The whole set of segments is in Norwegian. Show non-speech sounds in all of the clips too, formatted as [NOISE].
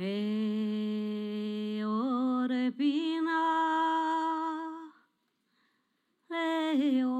Hey, Orepina, Leo.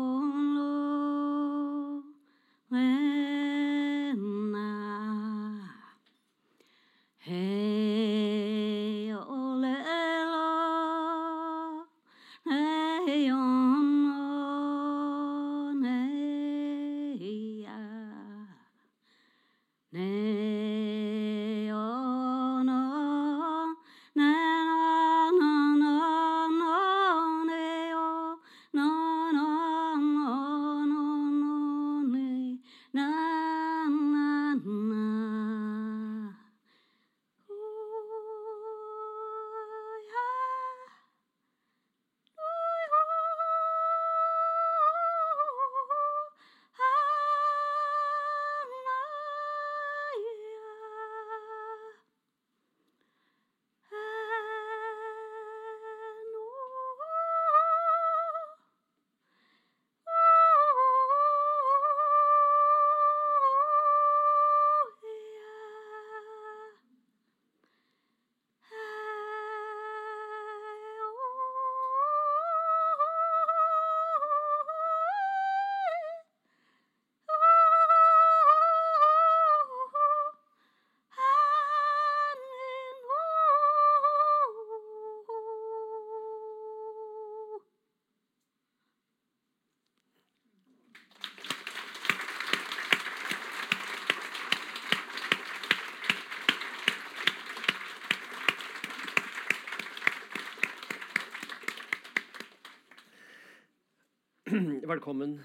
Velkommen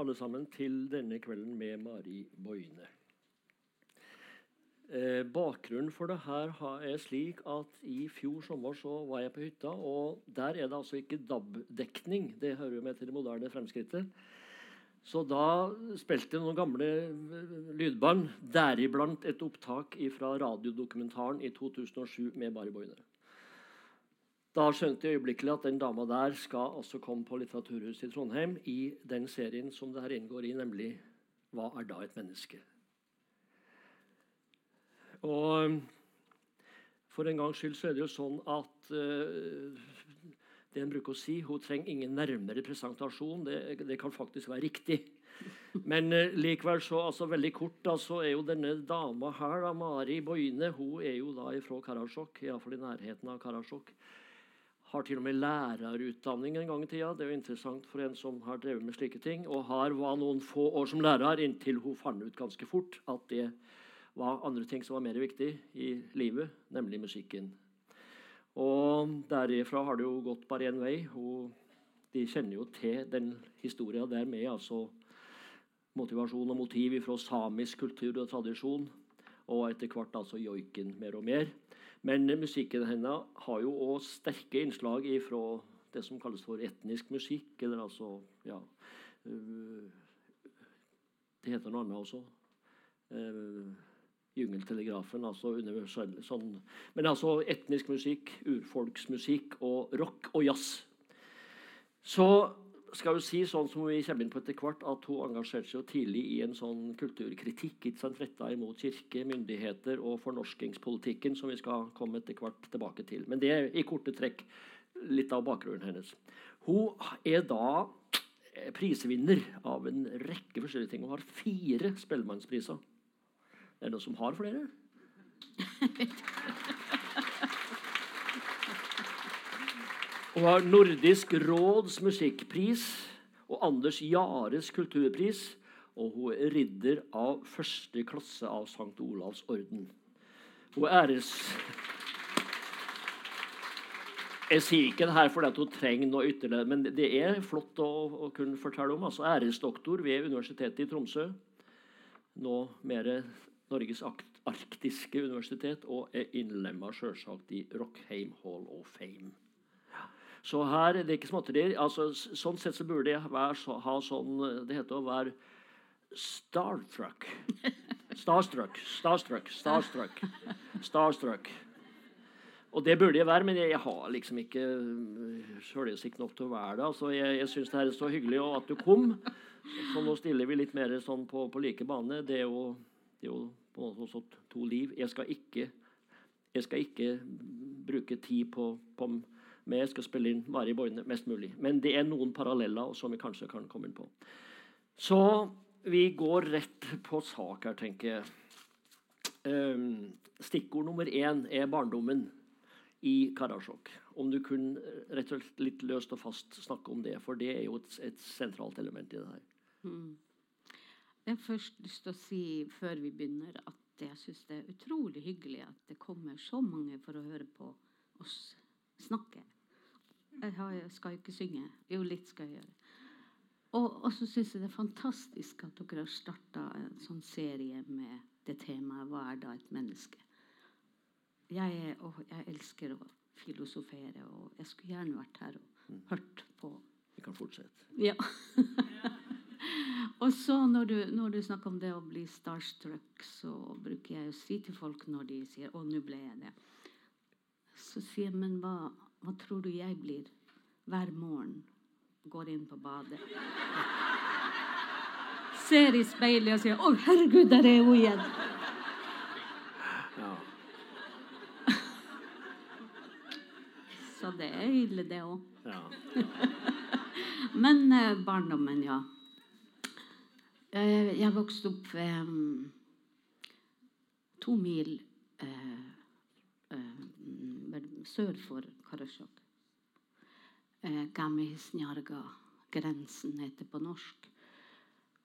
alle sammen til denne kvelden med Mari Boine. Eh, bakgrunnen for det her er slik at i fjor sommer så var jeg på hytta, og der er det altså ikke DAB-dekning. Det hører jo med til det moderne fremskrittet. Så da spilte noen gamle eh, lydbånd, deriblant et opptak fra radiodokumentaren i 2007 med Mari Boine. Da skjønte jeg øyeblikkelig at den dama der skal også komme på Litteraturhuset i Trondheim i den serien som det her inngår i, nemlig 'Hva er da et menneske?' Og For en gangs skyld så er det jo sånn at uh, det en bruker å si Hun trenger ingen nærmere presentasjon. Det, det kan faktisk være riktig. Men uh, likevel så altså veldig kort da, så er jo denne dama her, da, Mari Boine, hun er jo da fra Karasjok, iallfall i nærheten av Karasjok har til og med lærerutdanning en gang i tida. Det er jo interessant for en som har drevet med slike ting. Og har var noen få år som lærer inntil hun fant ut ganske fort at det var andre ting som var mer viktig i livet, nemlig musikken. Og derifra har det jo gått bare én vei. Hun, de kjenner jo til den historia der med altså motivasjon og motiv fra samisk kultur og tradisjon. Og etter hvert altså joiken mer og mer. Men musikken hennes har jo òg sterke innslag fra det som kalles for etnisk musikk. Eller altså ja, øh, Det heter noe annet også. Uh, Jungeltelegrafen. altså universell sånn. Men altså etnisk musikk, urfolksmusikk og rock og jazz. Så skal jo si sånn som vi kommer inn på etter hvert, at hun engasjerte seg jo tidlig i en sånn kulturkritikk ikke sant, retta imot kirke, myndigheter og fornorskingspolitikken, som vi skal komme etter hvert tilbake til. Men det er i korte trekk litt av bakgrunnen hennes. Hun er da prisvinner av en rekke forskjellige ting. Hun har fire Spellemannspriser. Er det noen som har flere? [LAUGHS] Hun har Nordisk råds musikkpris og Anders Jares kulturpris. Og hun er ridder av første klasse av St. Olavs orden. Hun æres... Jeg sier ikke det her fordi hun trenger noe ytterligere, men det er flott å, å kunne fortelle om. altså Æresdoktor ved Universitetet i Tromsø. Nå mer Norges arktiske universitet, og er innlemma selvsagt i Rockheim Hall of Fame. Så her det er ikke småtterier. Altså, sånn sett så burde jeg være, ha sånn Det heter å være starstruck. Starstruck, starstruck, starstruck. starstruck. Og det burde jeg være, men jeg, jeg har liksom ikke sjølinnsikt nok til å være det. Altså, jeg jeg syns det her er så hyggelig og at du kom. Så nå stiller vi litt mer sånn på, på like bane. Det er jo, det er jo på en måte også to liv. Jeg skal ikke Jeg skal ikke bruke tid på, på jeg skal spille inn Mari Boine mest mulig. Men det er noen paralleller som vi kanskje kan komme inn på. Så vi går rett på sak her, tenker jeg. Um, stikkord nummer én er barndommen i Karasjok. Om du kunne rett og slett litt løst og fast snakke om det, for det er jo et, et sentralt element i det her. Mm. Jeg har først lyst til å si før vi begynner, at jeg syns det er utrolig hyggelig at det kommer så mange for å høre på oss snakke. Jeg, skal ikke synge. Jo, litt skal jeg gjøre. Og, og så syns jeg det er fantastisk at dere har starta en sånn serie med det temaet 'Hva er da et menneske?' Jeg, og jeg elsker å filosofere, og jeg skulle gjerne vært her og mm. hørt på. Vi kan fortsette. Ja. [LAUGHS] og så når du, når du, snakker om det å bli starstruck, så bruker jeg å si til folk når de sier 'Å, nå ble jeg det', så sier jeg 'Men hva, hva tror du jeg blir hver morgen?' Går inn på badet. Ser i speilet og sier 'Å, herregud, der er hun igjen'. Så det er ille, det òg. Ja. [LAUGHS] Men eh, barndommen, ja. Jeg, jeg vokste opp ved um, to mil eh, eh, sør for Karasjok. Eh, Gammehisnjarga. Grensen heter på norsk.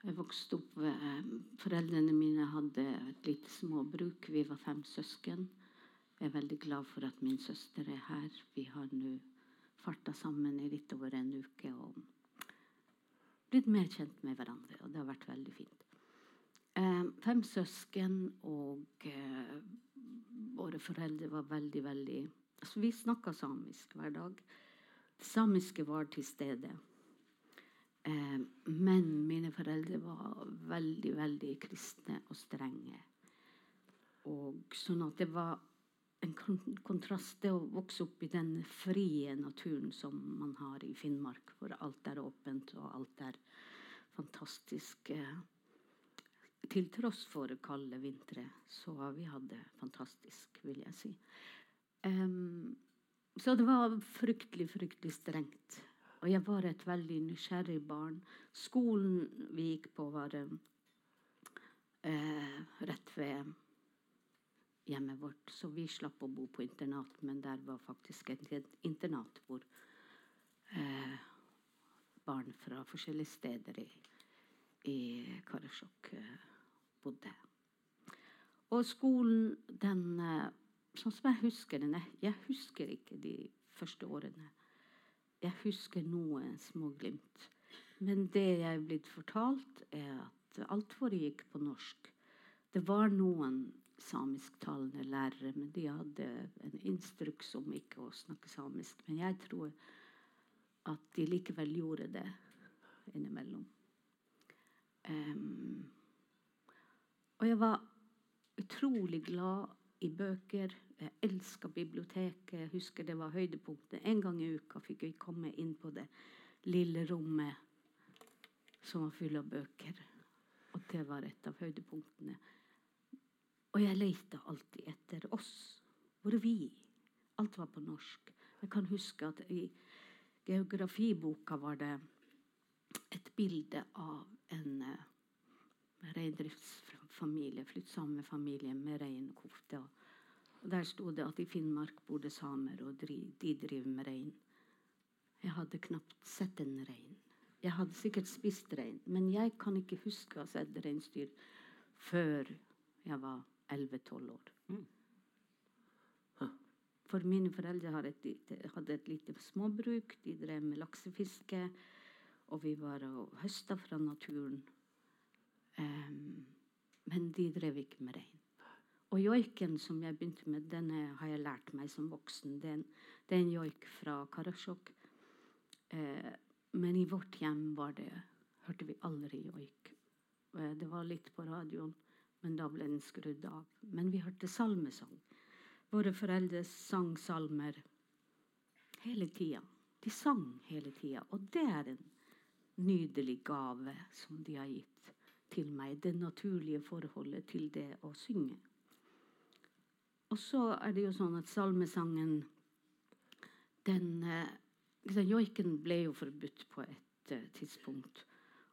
Jeg vokste opp eh, Foreldrene mine hadde et lite småbruk. Vi var fem søsken. Jeg er veldig glad for at min søster er her. Vi har nå farta sammen i litt over en uke og blitt mer kjent med hverandre. Og det har vært veldig fint. Eh, fem søsken, og våre foreldre var veldig, veldig altså Vi snakka samisk hver dag. Det samiske var til stede. Eh, men mine foreldre var veldig, veldig kristne og strenge. Og sånn at det var en kontrast det å vokse opp i den frie naturen som man har i Finnmark, hvor alt er åpent og alt er fantastisk. Eh, til tross for kalde vintre, så vi hatt det fantastisk, vil jeg si. Um, så det var fryktelig, fryktelig strengt. Og jeg var et veldig nysgjerrig barn. Skolen vi gikk på, var uh, rett ved hjemmet vårt, så vi slapp å bo på internat. Men der var faktisk et internat hvor uh, barn fra forskjellige steder i, i Karasjok uh, bodde. Og skolen, den Sånn som jeg husker den Jeg husker ikke de første årene. Jeg husker noe småglimt. Men det jeg er blitt fortalt, er at alt foregikk på norsk. Det var noen samisktalende lærere, men de hadde en instruks om ikke å snakke samisk. Men jeg tror at de likevel gjorde det innimellom. Um, og jeg var utrolig glad i bøker. Jeg elska biblioteket. Jeg husker det var høydepunktet. En gang i uka fikk vi komme inn på det lille rommet som var full av bøker. Og det var et av høydepunktene. Og jeg leita alltid etter oss. Hvor er vi? Alt var på norsk. Jeg kan huske at i geografiboka var det et bilde av en reindriftsfamilie, flyttsamefamilie med reinkofte. Og der sto det at i Finnmark bor det samer, og de driver med rein. Jeg hadde knapt sett en rein. Jeg hadde sikkert spist rein, men jeg kan ikke huske å ha sett reinsdyr før jeg var 11-12 år. Mm. For mine foreldre hadde et lite småbruk. De drev med laksefiske. Og vi var og høsta fra naturen. Um, men de drev ikke med rein. Og joiken som jeg begynte med, den har jeg lært meg som voksen. Det er en, joik fra Karasjok. Uh, men i vårt hjem var det, hørte vi aldri joik. Uh, det var litt på radioen men da ble den skrudd av. Men vi hørte salmesang. Våre foreldre sang salmer hele tida. De sang hele tida. Og det er en nydelig gave som de har gitt til meg. Det naturlige forholdet til det å synge. og så er det jo sånn at salmesangen den eh, Joiken ble jo forbudt på et uh, tidspunkt.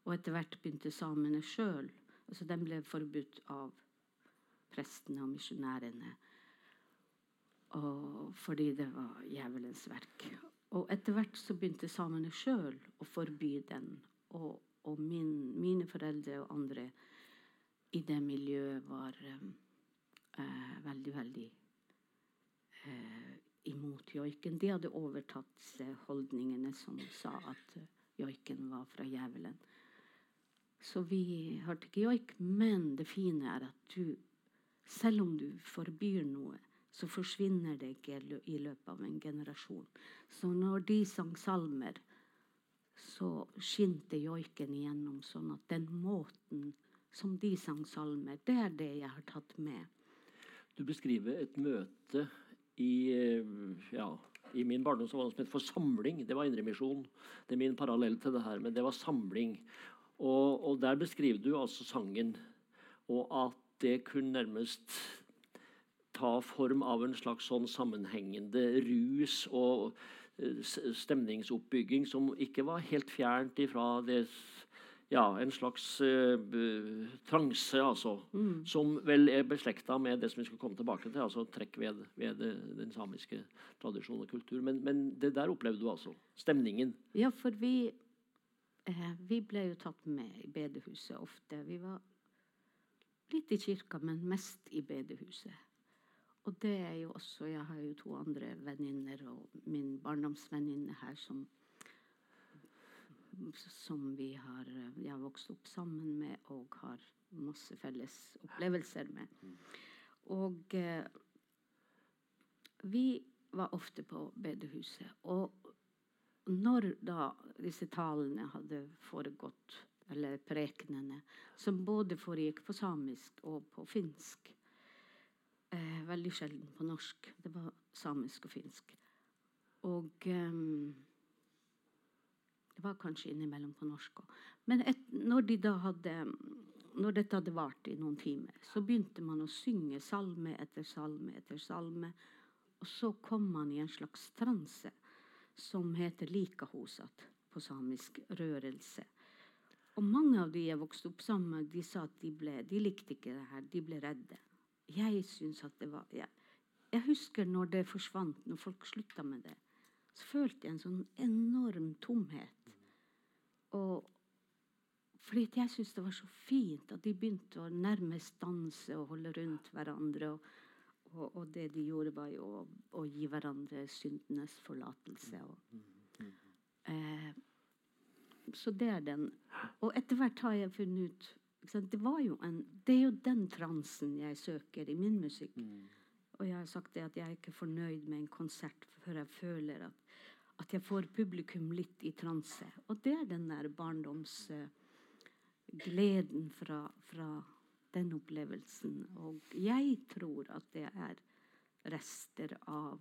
Og etter hvert begynte samene sjøl. Altså, den ble forbudt av prestene og misjonærene. fordi det var djevelens verk. Og etter hvert så begynte samene sjøl å forby den. Og, og min, mine foreldre og andre i det miljøet var um, uh, veldig, veldig eh, imot joiken. De hadde overtatt holdningene som sa at joiken var fra djevelen. Så vi hørte ikke joik. Men det fine er at du, selv om du forbyr noe, så forsvinner det ikke i løpet av en generasjon. Så når de sang salmer, så skinte joiken igjennom sånn at den måten som de sang salmer, det er det jeg har tatt med. Du beskriver et møte i, ja, i min barndom var noe som het for samling. Det var Indremisjon. Det er min parallell til det her, men det var samling. Og, og der beskriver du altså sangen, og at det kunne nærmest ta form av en slags sånn sammenhengende rus og eh, stemningsoppbygging som ikke var helt fjernt ifra det ja, en slags uh, transe, altså. Mm. Som vel er beslekta med det som vi skal komme tilbake til, altså trekk ved, ved den samiske tradisjon og kultur. Men, men, det der opplevde du altså? Stemningen? Ja, for vi, eh, vi ble jo tatt med i bedehuset ofte. Vi var litt i kirka, men mest i bedehuset. Og det er jo også Jeg har jo to andre venninner og min barndomsvenninne her som som vi har, jeg har vokst opp sammen med og har masse felles opplevelser med. Og eh, vi var ofte på bedehuset. Og når da disse talene hadde foregått, eller prekenene, som både foregikk på samisk og på finsk, Eh, veldig sjelden på norsk. Det var samisk og finsk. Og eh, det var kanskje innimellom på norsk òg. Men et, når, de hadde, når dette hadde vart i noen timer, så begynte man å synge salme etter salme etter salme. Og så kom man i en slags transe som heter likahosat på samisk rørelse. Og mange av de jeg vokste opp sammen med, de sa at de, ble, de likte ikke det her. De ble redde jeg syns at det var jeg, jeg, husker når det forsvant, når folk slutta med det. Så følte jeg en sånn enorm tomhet. Og fordi jeg syntes det var så fint at de begynte å nærmest danse og holde rundt hverandre. Og, og, og det de gjorde, var jo å, å gi hverandre syndenes forlatelse. Og, eh, så det er den. Og etter hvert har jeg funnet ut det, en, det, er jo den transen jeg søker i min musikk. Mm. Og jeg har sagt det at jeg er ikke fornøyd med en konsert før jeg føler at, at jeg får publikum litt i transe. Og det er den der barndomsgleden uh, fra, fra den opplevelsen. Og jeg tror at det er rester av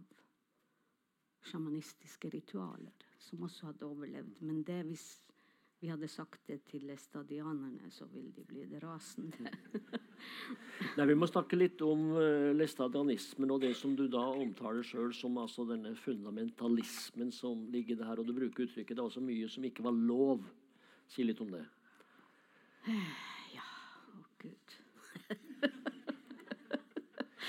sjamanistiske ritualer som også hadde overlevd. Men det hvis vi hadde sagt det til læstadianerne, så ville de bli rasende. [LAUGHS] Nei, vi må snakke litt om uh, læstadianismen og det som du da omtaler sjøl som altså denne fundamentalismen som ligger der. Og du bruker uttrykket det var så mye som ikke var lov. Si litt om det. [SIGHS] Ja, å oh, gud.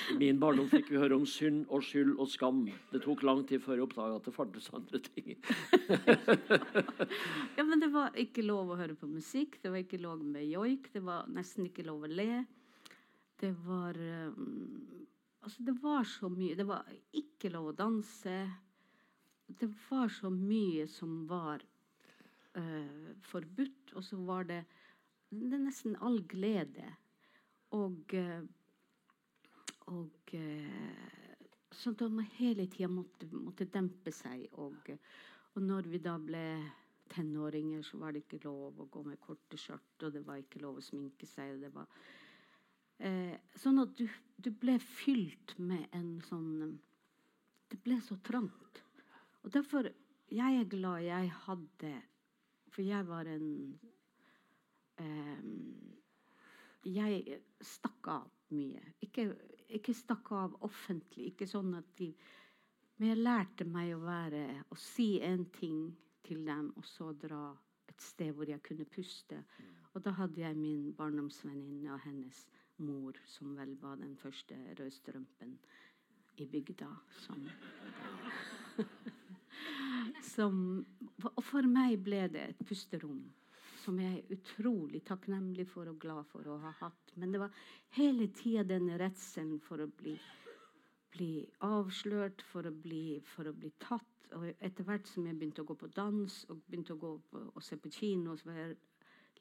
I min barndom fikk vi høre om synd og skyld og skam. Det tok lang tid før jeg oppdaga at det fantes andre ting. [LAUGHS] ja, men det var ikke lov å høre på musikk, det var ikke lov med joik, det var nesten ikke lov å le. Det var um, Altså, det var så mye. Det var ikke lov å danse. Det var så mye som var uh, forbudt, og så var det, det nesten all glede. Og uh, og eh, at man hele tida måtte, måtte, dempe seg. Og, og, når vi da ble tenåringer, så var det ikke lov å gå med korte skjørt, og det var ikke lov å sminke seg. Var, eh, sånn at du, du, ble fylt med en sånn Det ble så trangt. Og derfor jeg er glad jeg hadde For jeg var en eh, Jeg stakk av mye. Ikke ikke stakk av offentlig. ikke sånn at de, Men jeg lærte meg å være å si en ting til dem, og så dra et sted hvor jeg kunne puste. Og da hadde jeg min barndomsvenninne og hennes mor, som vel var den første rødstrømpen i bygda. Som, [LAUGHS] som, og for meg ble det et pusterom som jeg er utrolig takknemlig for og glad for å ha hatt. Men det var hele tida denne redselen for å bli, bli avslørt, for å bli, for å bli tatt. Og etter hvert som jeg begynte å gå på dans og begynte å gå på, og se på kino, så var jeg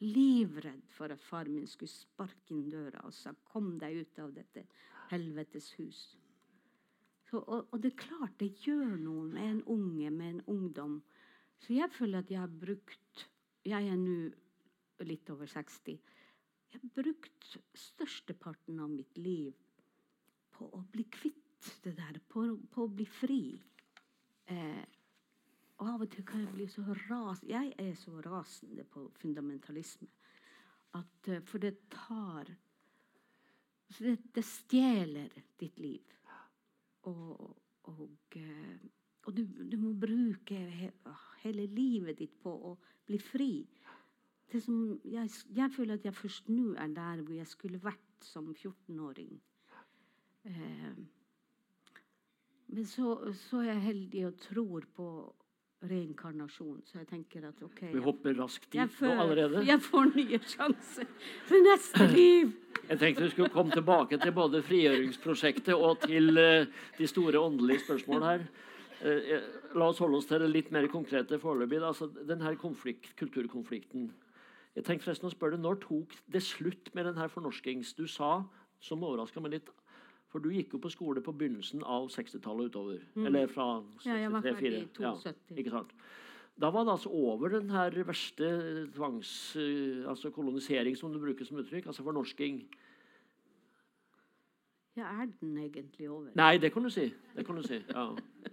livredd for at far min skulle sparke inn døra og sa 'kom deg ut av dette helvetes hus'. Så, og, og, det er klart det gjør noe med en unge, med en ungdom. Så jeg føler at jeg har brukt Jeg er nå litt over 60. Jeg har brukt størsteparten av mitt liv på å bli kvitt det der, på, på å bli fri. Eh, og av og til kan jeg bli så ras Jeg er så rasende på fundamentalisme at uh, For det tar det, det, stjeler ditt liv. Og, og, uh, og du, du, må bruke he, hele livet ditt på å bli fri. Jeg, jeg, føler at jeg først nå er der hvor jeg skulle vært som 14-åring. Eh, men så, så, er jeg heldig og tror på reinkarnasjon. Så jeg tenker at ok Vi hopper raskt dit nå allerede. Jeg får nye sjanser for neste liv. Jeg tenkte vi skulle komme tilbake til både frigjøringsprosjektet og til uh, de store åndelige spørsmålene her. Uh, la oss holde oss til det litt mer konkrete foreløpig. Altså, denne konflikt, kulturkonflikten. Jeg tenkte forresten å spørre deg, Når tok det slutt med denne fornorskings? Du sa, som overraska meg litt, for du gikk jo på skole på begynnelsen av 60-tallet utover. Mm. Eller fra 63-4. Ja, jeg var ferdig i 72. Ja. Da var det altså over den her verste tvangs... Eh, altså kolonisering, som du bruker som uttrykk. Altså fornorsking. Ja, er den egentlig over? Nei, det kan du si. Det kan du si. Ja.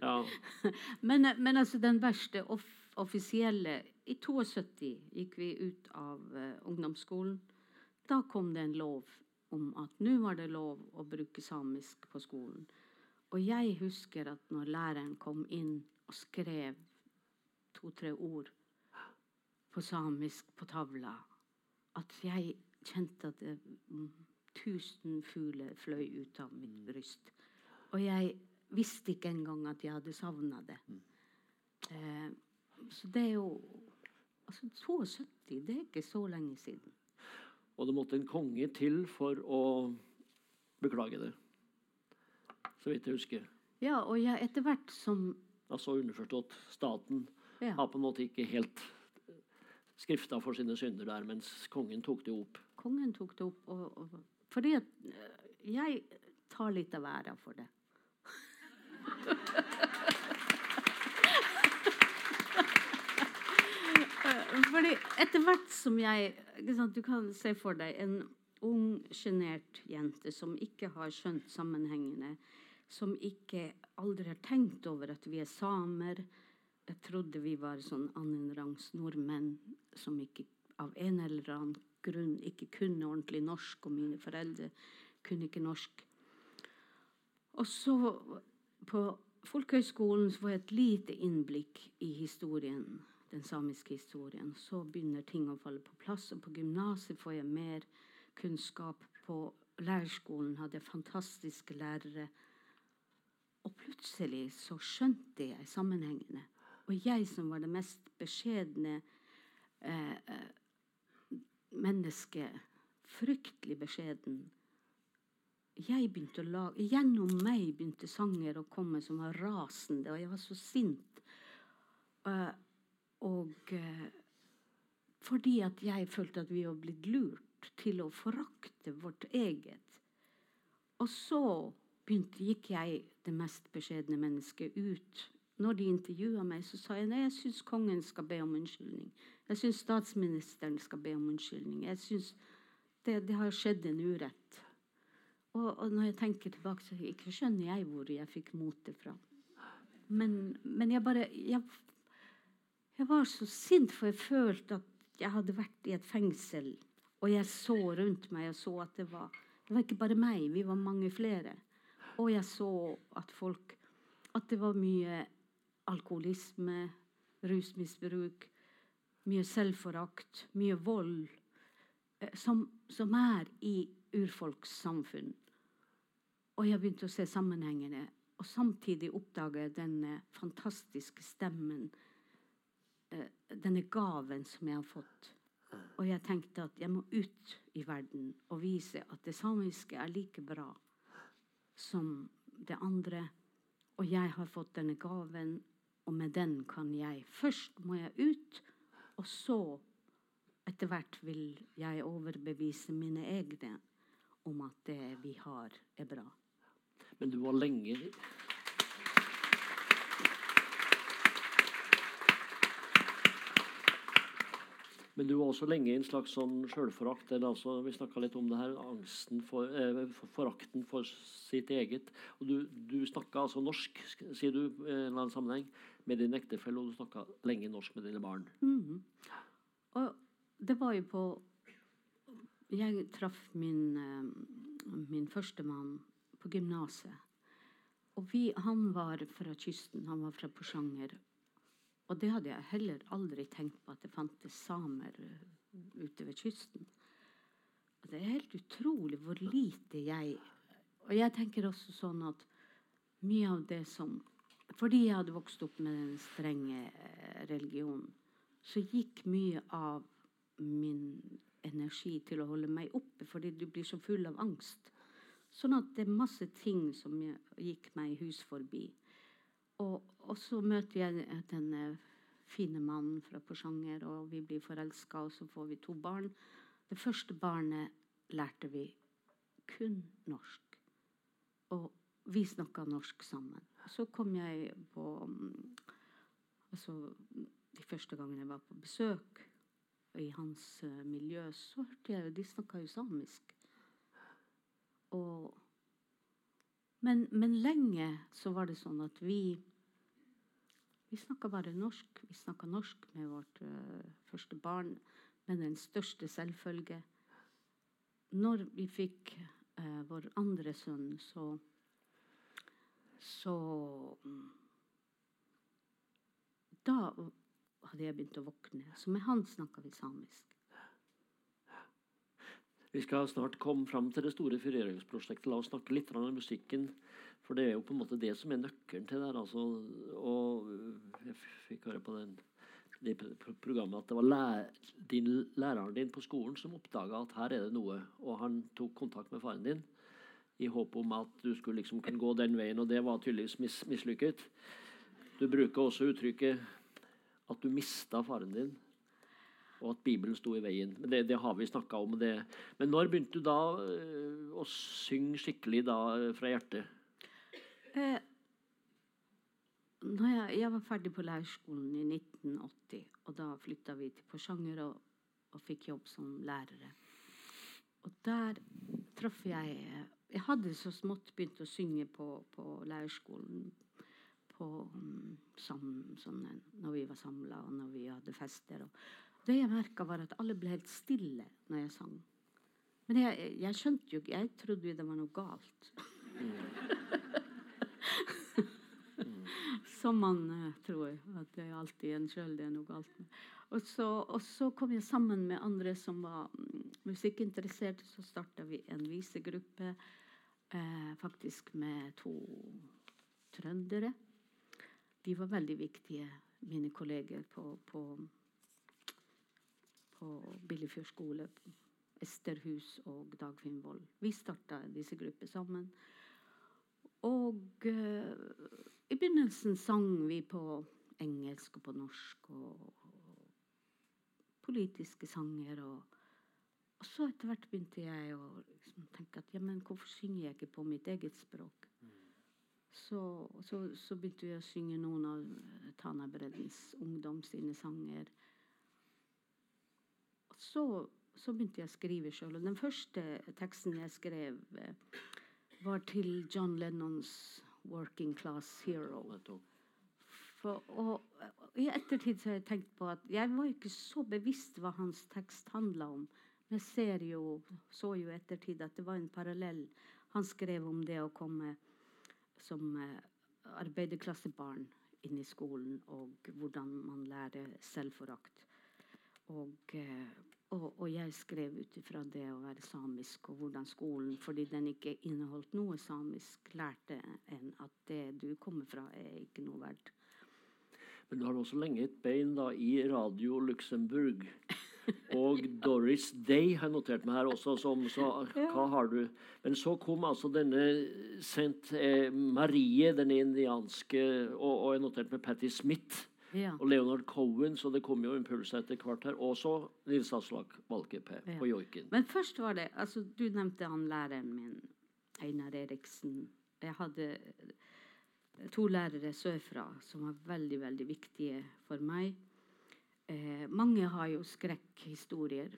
ja. [LAUGHS] men, men, altså, den verste off offisielle I 72 gikk vi ut av uh, ungdomsskolen. Da kom det en lov om at nå var det lov å bruke samisk på skolen. Og jeg husker at når læreren kom inn og skrev to-tre ord på samisk på tavla, at jeg kjente at det, mm, tusen fugler fløy ut av mitt bryst. Og jeg visste ikke engang at jeg hadde savna det. Mm. Eh, så det er jo Altså 72, det er ikke så lenge siden. Og det måtte en konge til for å beklage det. Så vidt jeg husker. Ja, og jeg, etter hvert som Altså underforstått staten ja. har på en måte ikke helt skrifta for sine synder der, mens kongen tok det opp. Kongen tok det opp, og, og, fordi eh, jeg tar litt av æra for det. [LAUGHS] Fordi etter hvert som jeg Du kan se for deg en ung, sjenert jente som ikke har skjønt sammenhengene, som ikke aldri har tenkt over at vi er samer. Jeg trodde vi var sånn annenrangs nordmenn som ikke av en eller annen grunn ikke kunne ordentlig norsk, og mine foreldre kunne ikke norsk. Og så på Folkehøgskolen får jeg et lite innblikk i historien den samiske historien. Så begynner ting å falle på plass. Og på gymnaset får jeg mer kunnskap. På lærerskolen hadde jeg fantastiske lærere. Og plutselig så skjønte jeg sammenhengene. Og jeg som var det mest beskjedne eh, eh mennesket, fryktelig beskjeden jeg begynte å lage, Gjennom meg begynte sanger å komme som var rasende, og jeg var så sint. Uh, og eh, fordi at jeg følte at vi var blitt lurt til å forakte vårt eget. Og så begynte, gikk jeg, det mest beskjedne mennesket, ut. Når de intervjua meg, så sa jeg nei, jeg syns kongen skal be om unnskyldning. Jeg syns statsministeren skal be om unnskyldning. Jeg synes det, det har skjedd en urett. Og, og, når jeg tenker tilbake, så ikke skjønner jeg hvor jeg fikk motet fra. Men, men jeg bare jeg jeg var så sint, for jeg følte at jeg hadde vært i et fengsel. Og jeg så rundt meg og så at det var Det var ikke bare meg, vi var mange flere. Og jeg så at folk At det var mye alkoholisme, rusmisbruk, mye selvforakt, mye vold. Eh, som, som er i urfolkssamfunn. Og jeg begynte å se sammenhengene. Og samtidig oppdage denne fantastiske stemmen, eh, denne gaven som jeg har fått. Og jeg tenkte at jeg må ut i verden og vise at det samiske er like bra som det andre. Og jeg har fått denne gaven, og med den kan jeg Først må jeg ut, og så etter hvert vil jeg overbevise mine egne om at det vi har, er bra. Men du var lenge Men du var også lenge i en slags sånn sjølforakt. Altså, vi snakka litt om det her. Angsten for, eh, for, Forakten for sitt eget. Og du, du snakka altså norsk, sier du, i en eller annen sammenheng, med din ektefelle, og du snakka lenge norsk med dine barn. Mm. Og det var jo på Jeg traff min, eh, min førstemann på gymnaset. Og vi, han var fra kysten. Han var fra Porsanger. Og det hadde jeg heller aldri tenkt på, at det fantes samer eh, ute ved kysten. Og det er helt utrolig hvor lite jeg Og jeg tenker også sånn at mye av det som Fordi jeg hadde vokst opp med den strenge eh, religionen, så gikk mye av min energi til å holde meg oppe, fordi du blir så full av angst. Sånn at det er masse ting som gikk meg hus forbi. Og, og så møter jeg denne fine mannen fra Porsanger, og vi blir forelska, og så får vi to barn. Det første barnet lærte vi kun norsk. Og vi snakka norsk sammen. Så kom jeg på altså, De første gangene jeg var på besøk i hans uh, miljø, så hørte jeg jo De snakka jo samisk. Og, men, men, lenge så var det sånn at vi vi snakka bare norsk. Vi snakka norsk med vårt uh, første barn med den største selvfølge. Når vi fikk uh, vår andre sønn, så Så um, Da hadde jeg begynt å våkne. Så med han snakka vi samisk. Vi skal snart komme fram til det store frigjøringsprosjektet. La oss snakke litt om musikken. For det er jo på en måte det som er nøkkelen til det. Altså, og jeg fikk høre på den, det programmet at det var lær, din, læreren din på skolen som oppdaga at her er det noe. Og han tok kontakt med faren din i håp om at du skulle liksom kunne gå den veien. Og det var tydeligvis mis, mislykket. Du bruker også uttrykket at du mista faren din og at Bibelen sto i veien. Det, det har vi snakka om. Det. Men når begynte du da uh, å synge skikkelig da, fra hjertet? Eh, jeg, jeg, var ferdig på leirskolen i 1980, og da flytta vi til Porsanger og, og, fikk jobb som lærere. Og der traff jeg Jeg hadde så smått begynt å synge på, på leirskolen på, um, som, sånn, når vi var samla, og når vi hadde fester. Og, det jeg merka, var at alle ble helt stille når jeg sang. Men jeg, jeg skjønte jo ikke Jeg trodde jo det var noe galt. [LAUGHS] Som man uh, tror. At det er alltid en sjøl det er noe galt med. Og så, og så, kom jeg sammen med andre som var um, musikkinteresserte. Så starta vi en visegruppe, uh, faktisk med to trøndere. De var veldig viktige, mine kolleger på, på på Billefjord skole, Esterhus og Dagfinn Vold. Vi starta disse grupper sammen. Og eh, i begynnelsen sang vi på engelsk og på norsk og, og politiske sanger. Og, og, så etter hvert begynte jeg å liksom tenke at ja, men hvorfor synger jeg ikke på mitt eget språk? Så, så, så begynte vi å synge noen av Tanabreddens ungdom sine sanger så, så, begynte jeg å skrive sjøl. Og den første teksten jeg skrev, eh, var til John Lennons 'Working Class Hero'. For, og, og, I ettertid har jeg tenkt på at jeg var ikke så bevisst hva hans tekst handla om. Jeg ser jo, så jo ettertid at det var en parallell. Han skrev om det å komme som eh, arbeiderklassebarn inn i skolen, og hvordan man lærer selvforakt. Og, eh, og, og jeg skrev ut ifra det å være samisk, og hvordan skolen, fordi den ikke inneholdt noe samisk, lærte en at det du kommer fra, er ikke noe verdt. Men du har også lenge et bein da, i Radio Luxembourg. Og Doris Day har jeg notert meg her også. Som, så, hva har du? Men så kom altså denne Saint eh, Marie, den indianske, og, og jeg noterte med Patti Smith. Ja. Og Leonard Cohen, så det kom jo impulser etter hvert her. Også Nils Aslak Valkeapää Ja. på joiken. Men først var det altså Du nevnte han læreren min, Einar Eriksen. Jeg hadde to lærere sørfra som var veldig, veldig viktige for meg. Eh, mange har jo skrekkhistorier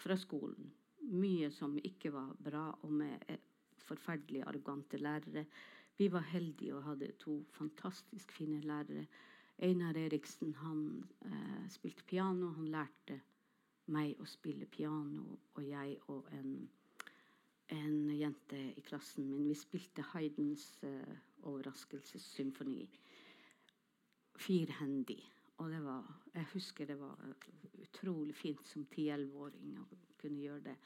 fra skolen. Mye som ikke var bra, og med eh, forferdelig arrogante lærere. Vi var heldige og hadde to fantastisk fine lærere. Einar Eriksen han eh, spilte piano. Han lærte meg å spille piano, og jeg og en, en jente i klassen min. Vi spilte Haydns eh, overraskelsessymfoni firhendig. Og det var, jeg husker det var utrolig fint som 10-11-åring å kunne gjøre det.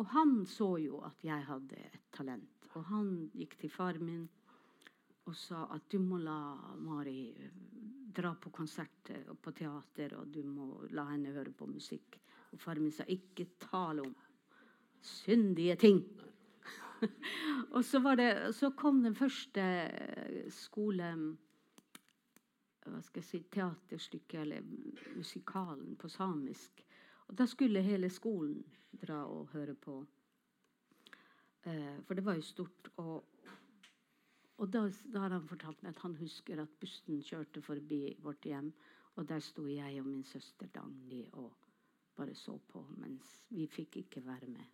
Og han så jo at jeg hadde et talent. Og han gikk til faren min og sa at du må la Mari eh, dra på konsert og på teater, og du må la henne høre på musikk. Og faren min sa ikke tale om syndige ting. [LAUGHS] og så, det, så kom den første skole hva skal jeg si, teaterstykket eller musikalen på samisk. Og da skulle hele skolen dra og høre på. Eh, for det var jo stort. Og, og da, da har han fortalt meg at han husker at bussen kjørte forbi vårt hjem, og der sto jeg og min søster Dagny og bare så på, mens vi fikk ikke være med.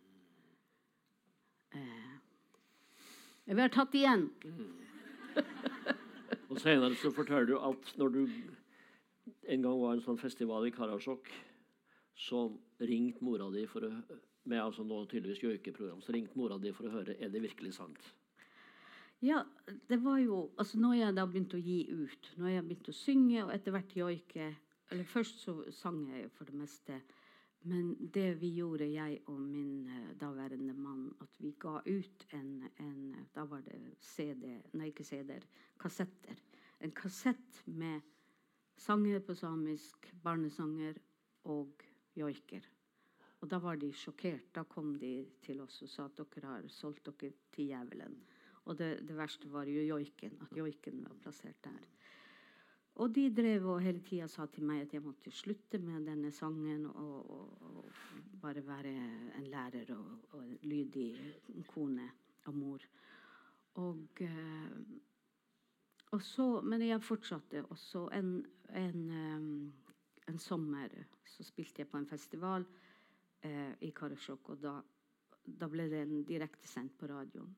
Eh, vi har tatt igjen. [LAUGHS] Og senere så forteller du at når du en gang var en sånn festival i Karasjok, så ringte mora di for å med altså nå tydeligvis joikeprogram, så ringte mora di for å høre er det virkelig sant. Ja, det var jo altså Når jeg da begynte å gi ut, når jeg begynte å synge og etter hvert joike eller Først så sang jeg for det meste. Men det vi gjorde, jeg og min eh, daværende mann, at vi ga ut en, en Da var det CD Nei, ikke CD-er. Kassetter. En kassett med sanger på samisk, barnesanger og joiker. Og da var de sjokkert. Da kom de til oss og sa at dere har solgt dere til djevelen. Og det, det verste var jo joiken. At joiken var plassert der. Og de drev og hele tida sa til meg at jeg måtte slutte med denne sangen og, og, og bare være en lærer og, og lydig kone og mor. Og, eh, og så, men jeg fortsatte. Og så en, en, eh, en sommer så spilte jeg på en festival eh, i Karasjok, og da, da ble den en direktesendt på radioen.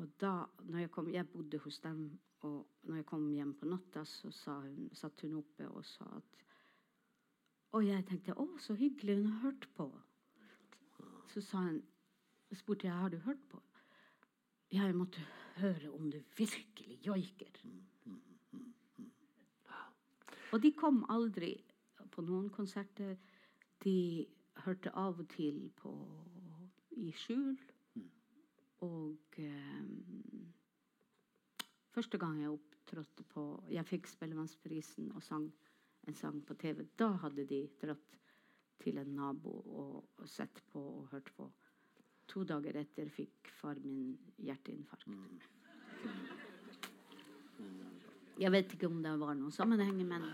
Og da når jeg, kom, jeg bodde hos dem, og når jeg kom hjem på natta, så hun, satt hun oppe og sa at Og jeg tenkte å, så hyggelig, hun har hørt på. Så sa hun, spurte jeg har du hørt på. Jeg måtte høre om du virkelig joiker. Og de kom aldri på noen konserter. De hørte av og til på i skjul. Og eh, første gang jeg opptrådte på Jeg fikk Spellemannsprisen og sang en sang på TV. Da hadde de dratt til en nabo og, og sett på og hørt på. To dager etter fikk far min hjerteinfarkt. Jeg vet ikke om det var noen sammenheng, men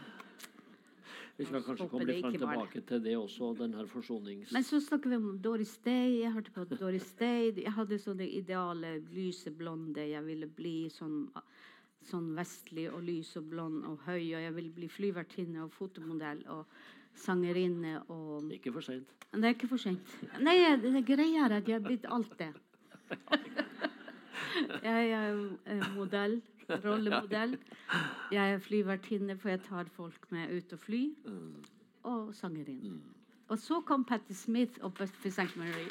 Vi skal kanskje komme litt var tilbake til det også, den her forsonings... Men så snakker vi om Doris Day. Jeg hørte på Doris Day. Jeg hadde sånn det ideale lyse blonde. Jeg ville bli sånn, sånn vestlig og lys og blond og høy. Og jeg ville bli flyvertinne og fotomodell og sangerinne og Ikke for seint. Det er ikke for sent. Nei, det det greia er at jeg har blitt alt det. [LAUGHS] Jeg er eh, modell. Rollemodell. Jeg er flyvertinne, for jeg tar folk med ut og fly. Og sangerinne. Og så kom Patti Smith og Buffy St. Mary.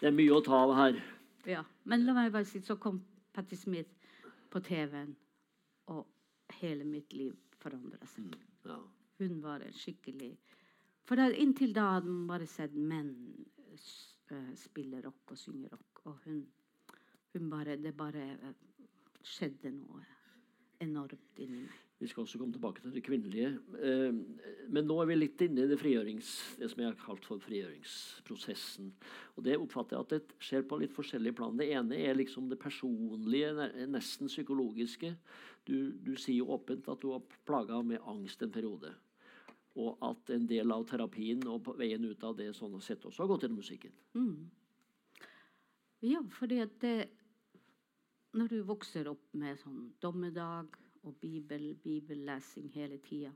Det er mye å ta av her. Ja. Men la meg bare si, så kom Patti Smith på TV-en, og hele mitt liv forandra seg. Hun var en skikkelig For da, inntil da hadde man bare sett menn eh, rock og synger rock. Og hun, hun bare Det bare eh, skjedde noe enormt inni meg. Vi skal også komme tilbake til det kvinnelige. Eh, Men nå er vi litt inne i det, frigjørings, det som jeg har kalt for frigjøringsprosessen. Og Det oppfatter jeg at det skjer på litt forskjellige plan. Det ene er liksom det personlige, nesten psykologiske. Du, du sier jo åpent at du har plaga med angst en periode. Og at en del av terapien og veien ut av det sånn sett også har gått gjennom musikken. Mm. Ja, fordi at det Når du vokser opp med sånn dommedag og bibel, bibellesing hele tida,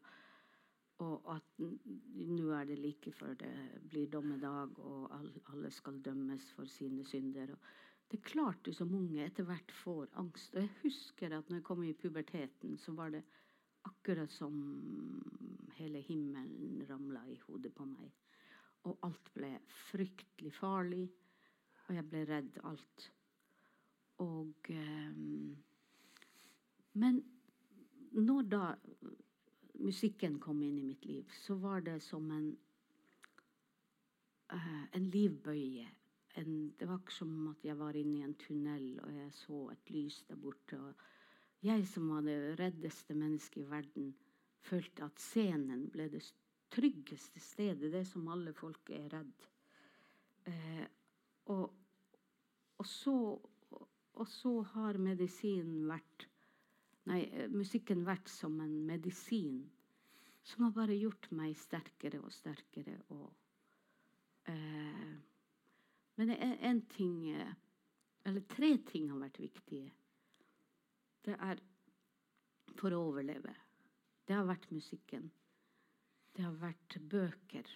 og at nå er det like før det blir dommedag, og alle skal dømmes for sine synder Det er klart du som unge etter hvert får angst. Og jeg husker at når jeg kom i puberteten, så var det akkurat som hele himmelen ramla i hodet på meg. Og alt ble fryktelig farlig, og jeg ble redd alt. Og um, Men når da musikken kom inn i mitt liv, så var det som en uh, en livbøye. En, det var ikke som at jeg var inne i en tunnel og jeg så et lys der borte. Og jeg som var det reddeste mennesket i verden, følte at scenen ble det tryggeste stedet, det som alle folk er redd. Eh, og, og, så, og så har medisinen vært Nei, eh, musikken vært som en medisin som har bare gjort meg sterkere og sterkere. Og, eh, men det er en ting eh, Eller tre ting har vært viktige. Det er for å overleve. Det har vært musikken. Det har vært bøker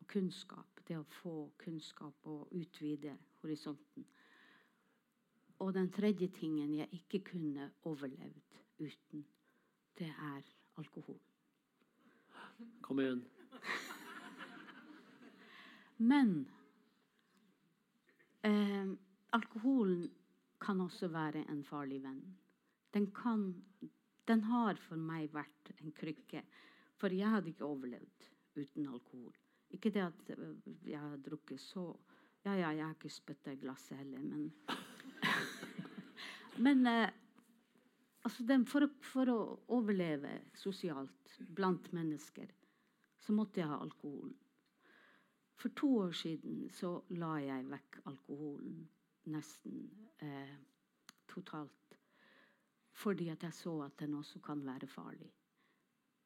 og kunnskap. Det å få kunnskap og utvide horisonten. Og den tredje tingen jeg ikke kunne overlevd uten, det er alkohol. Kom igjen. Men eh, alkoholen kan også være en farlig venn. Den, kan, den har for meg vært en krykke. For jeg hadde ikke overlevd uten alkohol. Ikke det at eh, jeg har drukket så Ja, ja, jeg har ikke spytta i glasset heller, men [LAUGHS] Men eh, altså den, for, for å overleve sosialt blant mennesker, så måtte jeg ha alkohol. For to år siden så la jeg vekk alkoholen nesten eh, totalt. Fordi at jeg så at den også kan være farlig.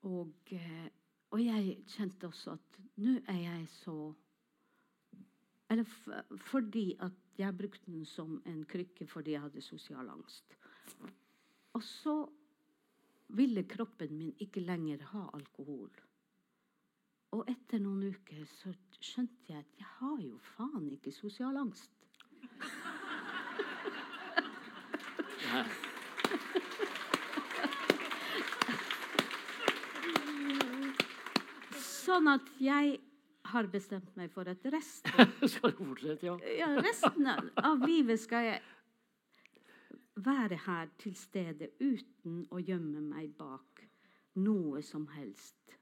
Og, eh, og jeg kjente også at nå er jeg så Eller fordi at jeg brukte den som en krykke fordi jeg hadde sosial angst. Og så ville kroppen min ikke lenger ha alkohol. Og etter noen uker så skjønte jeg at jeg har jo faen ikke sosial angst. Sånn at jeg har bestemt meg for at resten, [LAUGHS] Skal du fortsette, ja? ja, resten av- av livet skal jeg være her til stede uten å gjemme meg bak noe som helst.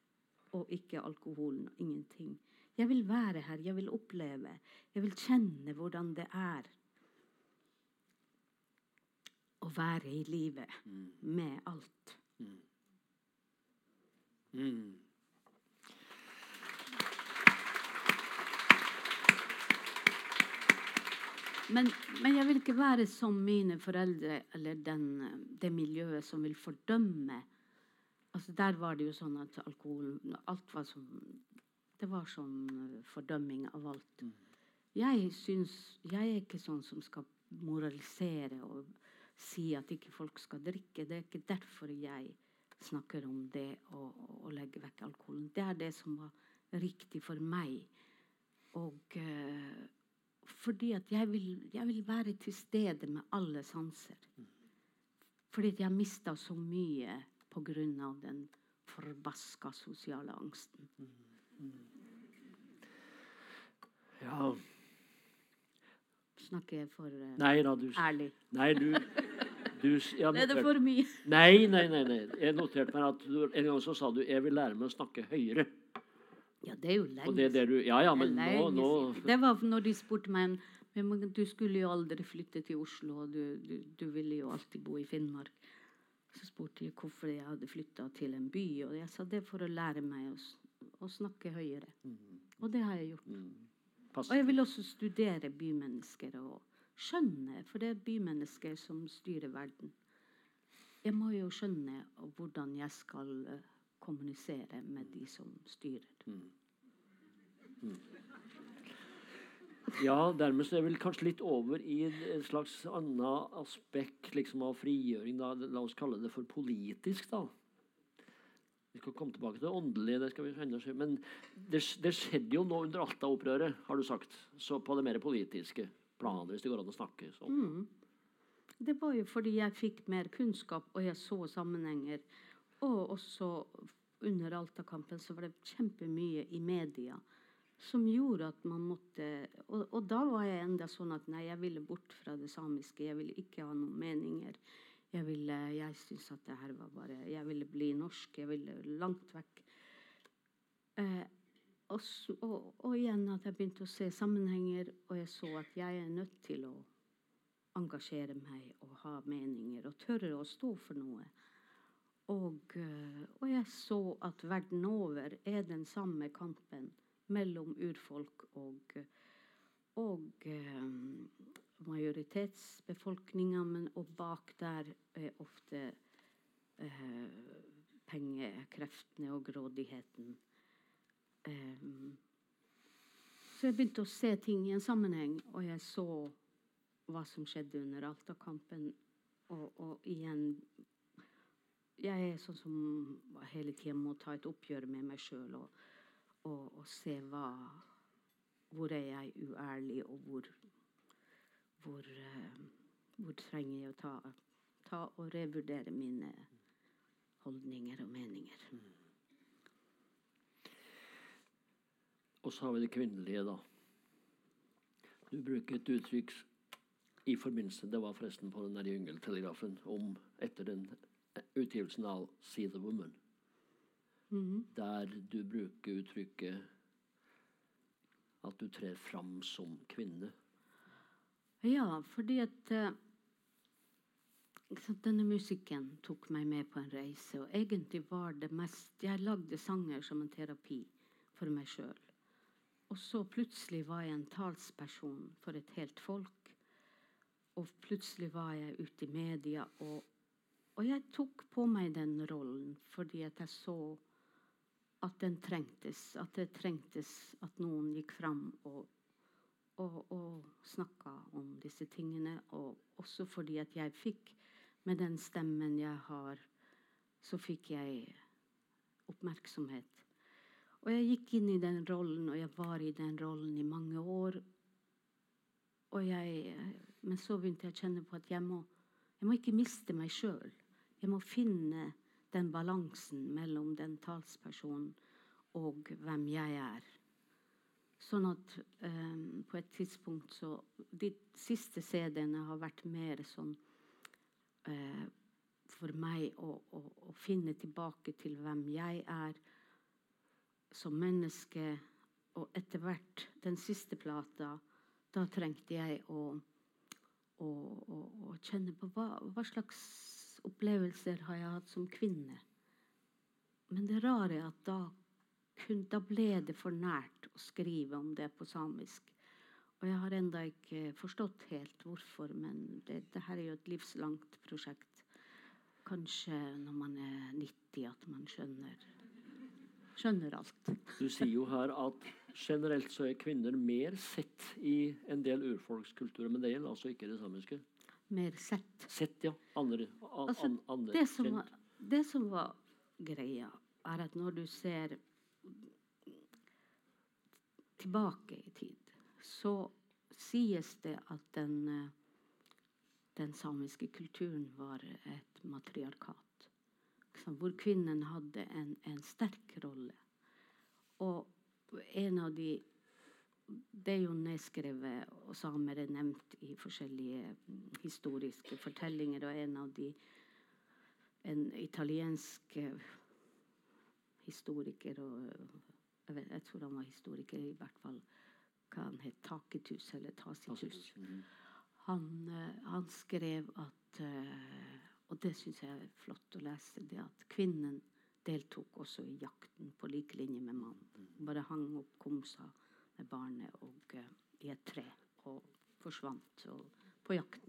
Og ikke alkoholen. Ingenting. Jeg vil være her, jeg vil oppleve. Jeg vil kjenne hvordan det er å være i livet med alt. Mm. Men, men jeg vil ikke være som mine foreldre eller den, det miljøet som vil fordømme. Altså Der var det jo sånn at alkohol alt var som, Det var sånn fordømming av alt. Jeg syns Jeg er ikke sånn som skal moralisere og si at ikke folk skal drikke. Det er ikke derfor jeg snakker om det å, å legge vekk alkoholen. Det er det som var riktig for meg. Og eh, fordi at jeg vil, jeg vil være til stede med alle sanser. Fordi at jeg mista så mye pga. den forbaska sosiale angsten. Ja. Snakker jeg for uh, Nei da, du ærlig? Nei, du, du ja, Er det for mye? Nei, nei, nei. nei. Jeg noterte meg at du, en gang så sa du 'jeg vil lære meg å snakke høyere'. Ja, det er jo lenge det det du Ja ja, men Det nå, nå. Det var når de spurte meg men du skulle jo aldri flytte til Oslo, og du, du, du ville jo alltid bo i Finnmark. Så spurte de hvorfor jeg hadde flytta til en by, og jeg sa det er for å lære meg å, å snakke høyere. Og det har jeg gjort. Mm. Og jeg vil også studere bymennesker og skjønne, for det er bymennesker som styrer verden. Jeg må jo skjønne hvordan jeg skal eh, kommunisere med de som styrer. Ja, dermed så er vi kanskje litt over i et slags annet aspekt liksom, av frigjøring. Da. La oss kalle det for politisk, da. Vi skal komme tilbake til det åndelige. det skal vi enda se. Men det, det skjedde jo nå under Alta-opprøret, har du sagt. Så på det mer politiske planet, hvis det går an å snakke sånn. Mm. Det var jo fordi jeg fikk mer kunnskap, og jeg så sammenhenger. Og også under Alta-kampen så var det kjempemye i media som gjorde at man måtte og, og da var jeg enda sånn at nei, jeg ville bort fra det samiske. Jeg ville ikke ha noen meninger. Jeg ville, jeg syntes at det her var bare Jeg ville bli norsk. Jeg ville langt vekk. Eh, og, og, og igjen at jeg begynte å se sammenhenger, og jeg så at jeg er nødt til å engasjere meg og ha meninger og tørre å stå for noe. Og, eh, og jeg så at verden over er den samme kampen mellom urfolk og, og eh, majoritetsbefolkninga, men og bak der er ofte eh, pengekreftene og grådigheten. Eh, så jeg begynte å se ting i en sammenheng, og jeg så hva som skjedde under Alta-kampen. Og, og igjen Jeg er sånn som hele tida må ta et oppgjør med meg sjøl og, og, og se hva Hvor er jeg uærlig, og hvor Hvor, eh, hvor trenger jeg å ta, ta og revurdere mine holdninger og meninger. Og så har vi det kvinnelige, da. Du bruker et uttrykk i forbindelse Det var forresten på den der Jungeltelegrafen om etter den utgivelsen av 'See the Woman', Mhm. der du bruker uttrykket at du trer fram som kvinne. Ja, fordi at eh, Denne musikken tok meg med på en reise. Og egentlig var det mest Jeg lagde sanger som en terapi for meg sjøl. Og så plutselig var jeg en talsperson for et helt folk. Og plutselig var jeg ute i media, og, og jeg tok på meg den rollen fordi jeg så at den trengtes. At det trengtes at noen gikk fram og og, og snakka om disse tingene. Og også fordi at jeg fikk, med den stemmen jeg har, så fikk jeg oppmerksomhet. Og jeg gikk inn i den rollen, og jeg var i den rollen i mange år. Jeg, men så begynte jeg å kjenne på at jeg må, jeg må ikke miste meg sjøl. Jeg må finne den balansen mellom den talspersonen og hvem jeg er. Sånn at um, på et tidspunkt så De siste CD-ene har vært mer sånn uh, for meg å, å, å finne tilbake til hvem jeg er som menneske. Og etter hvert, den siste plata, da trengte jeg å, å, kjenne på hva, hva slags opplevelser har jeg hatt som kvinne. Men det rare er at da kun, da ble det for nært å skrive om det på samisk. Og jeg har enda ikke forstått helt hvorfor, men det, det her er jo et livslangt prosjekt. Kanskje når man er 90 at man skjønner, skjønner alt. Du sier jo her at generelt så er kvinner mer sett i en del urfolkskulturer, men det gjelder altså ikke det samiske. Mer sett. Sett, ja. Andre, an, Altså, andre Det som, var, det som var greia, er at når du ser tilbake i tid, så sies det at den, eh, den samiske kulturen var et matriarkat. Hvor kvinnen hadde en, en sterk rolle. Og en av de Det er jo nedskrevet, og samer er nevnt i forskjellige historiske fortellinger. Og en av de En italiensk historiker og jeg, vet, jeg, tror han var historiker, i hvert fall. Hva han het Taketus eller Tasitus. Han, han skrev at Og det syns jeg er flott å lese. det At kvinnen deltok også i jakten på lik linje med mannen. Bare hang opp komsa med barnet og, uh, i et tre og forsvant og, på jakt.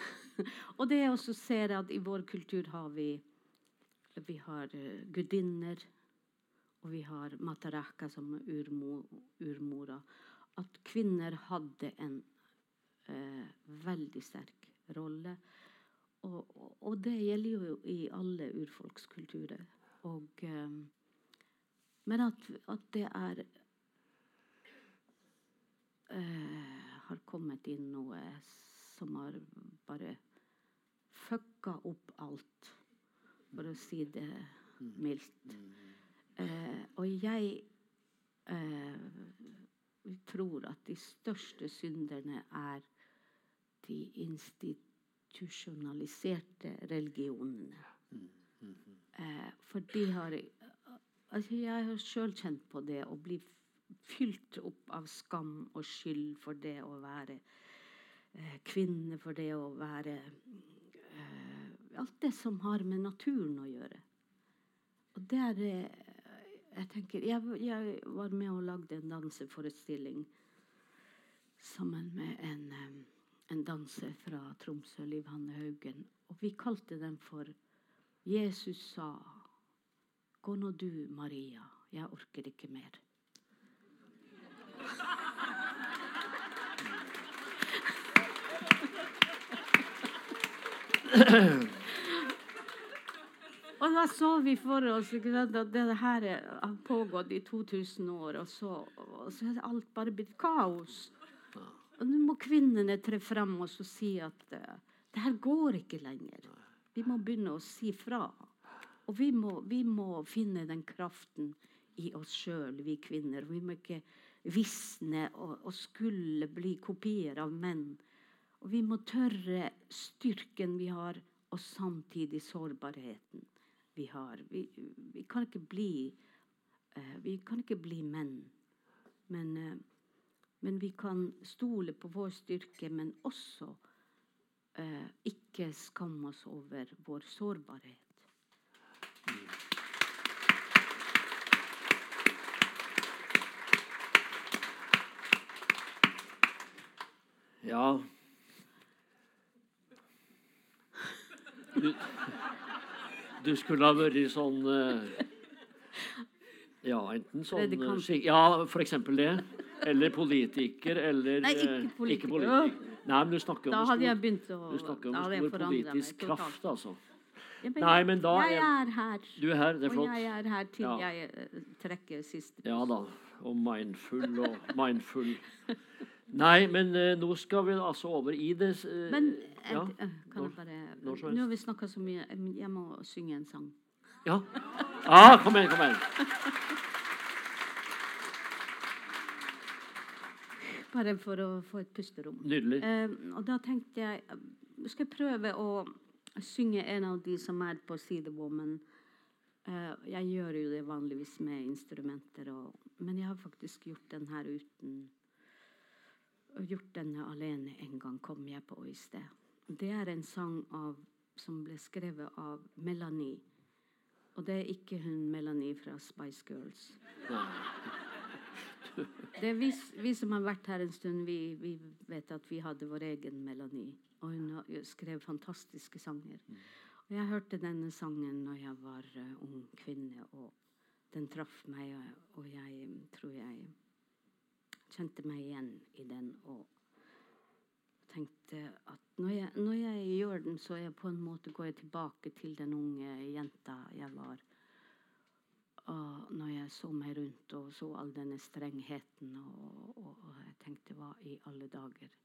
[LAUGHS] og det jeg også ser at i vår kultur har vi vi har uh, gudinner, og vi har Mataraka som urmo, urmora. At kvinner hadde en uh, veldig sterk rolle. Og, og, og, det gjelder jo i alle urfolkskulturer. Og, um, men at, at, det er uh, Har kommet inn noe som har bare fucka opp alt for å si det mildt. Eh, og jeg eh, tror at de største synderne er de institusjonaliserte religionene. Eh, for de har altså Jeg har sjøl kjent på det å bli fylt opp av skam og skyld for det å være eh, kvinne, for det å være alt det som har med naturen å gjøre. Og der jeg tenker, jeg, jeg var med og lagde en danseforestilling sammen med en, en danser fra Tromsø, Liv Hanne Haugen. Og vi kalte den for 'Jesus sa'. Gå nå du, Maria. Jeg orker ikke mer. Og da så vi for oss sant, at det her har pågått i 2000 år, og så, og så er alt bare blitt kaos. Og nå må kvinnene tre fram og si at uh, det her går ikke lenger. Vi må begynne å si fra. Og vi må, vi må finne den kraften i oss sjøl, vi kvinner. Vi må ikke visne og, og skulle bli kopier av menn. Og vi må tørre styrken vi har, og samtidig sårbarheten vi har. Vi, vi kan ikke bli uh, Vi kan ikke bli menn. Men, uh, men, vi kan stole på vår styrke, men også uh, ikke skamme oss over vår sårbarhet. Ja du, du skulle ha vært sånn uh, Ja, enten sånn uh, Ja, for eksempel det. Eller politiker, eller Nei, ikke eh, politiker. Ikke politiker. Nei, men du snakker om, da hadde jeg begynt å, du snakker om stor politisk kraft, altså. Ja, men, Nei, men da Jeg er her. Du er her, det er flott. Og jeg er her til ja. jeg trekker siste Ja da. Og mindful og mindful. Nei, men uh, nå skal vi altså over i det uh, Men ja, uh, kan jeg bare Nå har vi snakka så mye. Jeg må synge en sang. Ja. Ah, kom igjen, kom igjen. [LAUGHS] Bare for å få et pusterom. Nydelig. og da tenkte jeg Skal jeg prøve å synge en av de som er på Side Woman. jeg gjør jo det vanligvis med instrumenter, og, men jeg har faktisk gjort den her uten gjort denne alene en gang, kom jeg på i sted. Det er en sang av, som ble skrevet av Melanie. Og det er ikke hun Melanie fra Spice Girls. Det er vi, vi, som har vært her en stund, vi, vi, vet at vi hadde vår egen Melanie. Og hun skrev fantastiske sanger. Og jeg hørte denne sangen når jeg var uh, ung kvinne, og den traff meg, og jeg tror jeg kjente meg igjen i den og tenkte at når jeg, når jeg, gjør den, så jeg på en måte går jeg tilbake til den unge jenta jeg var. Og når jeg så meg rundt og så all denne strengheten, og, og, og jeg tenkte hva i alle dager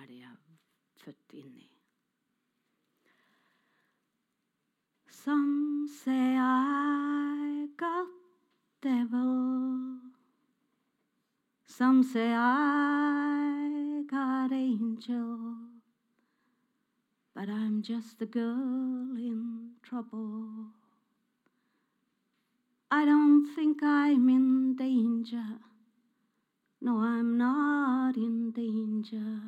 er det jeg er født inn i? Some say I got devil. Some say I got angel. But I'm just a girl in trouble. I don't think I'm in danger. No, I'm not in danger.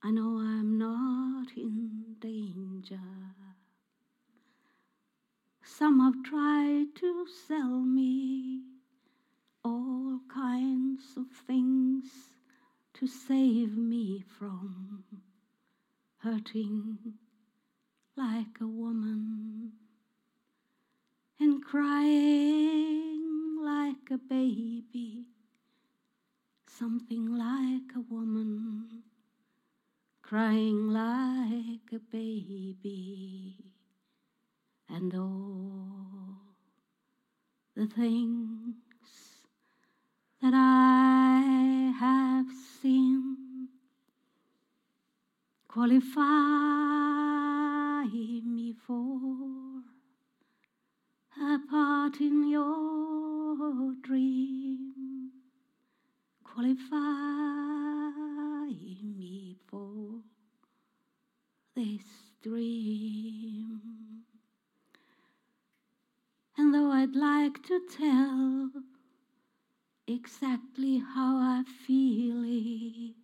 I know I'm not in danger. Some have tried to sell me all kinds of things to save me from hurting like a woman and crying like a baby, something like a woman, crying like a baby, and all the things that I have seen qualify me for a part in your dream. Qualify me for this dream. And though I'd like to tell exactly how I feel it,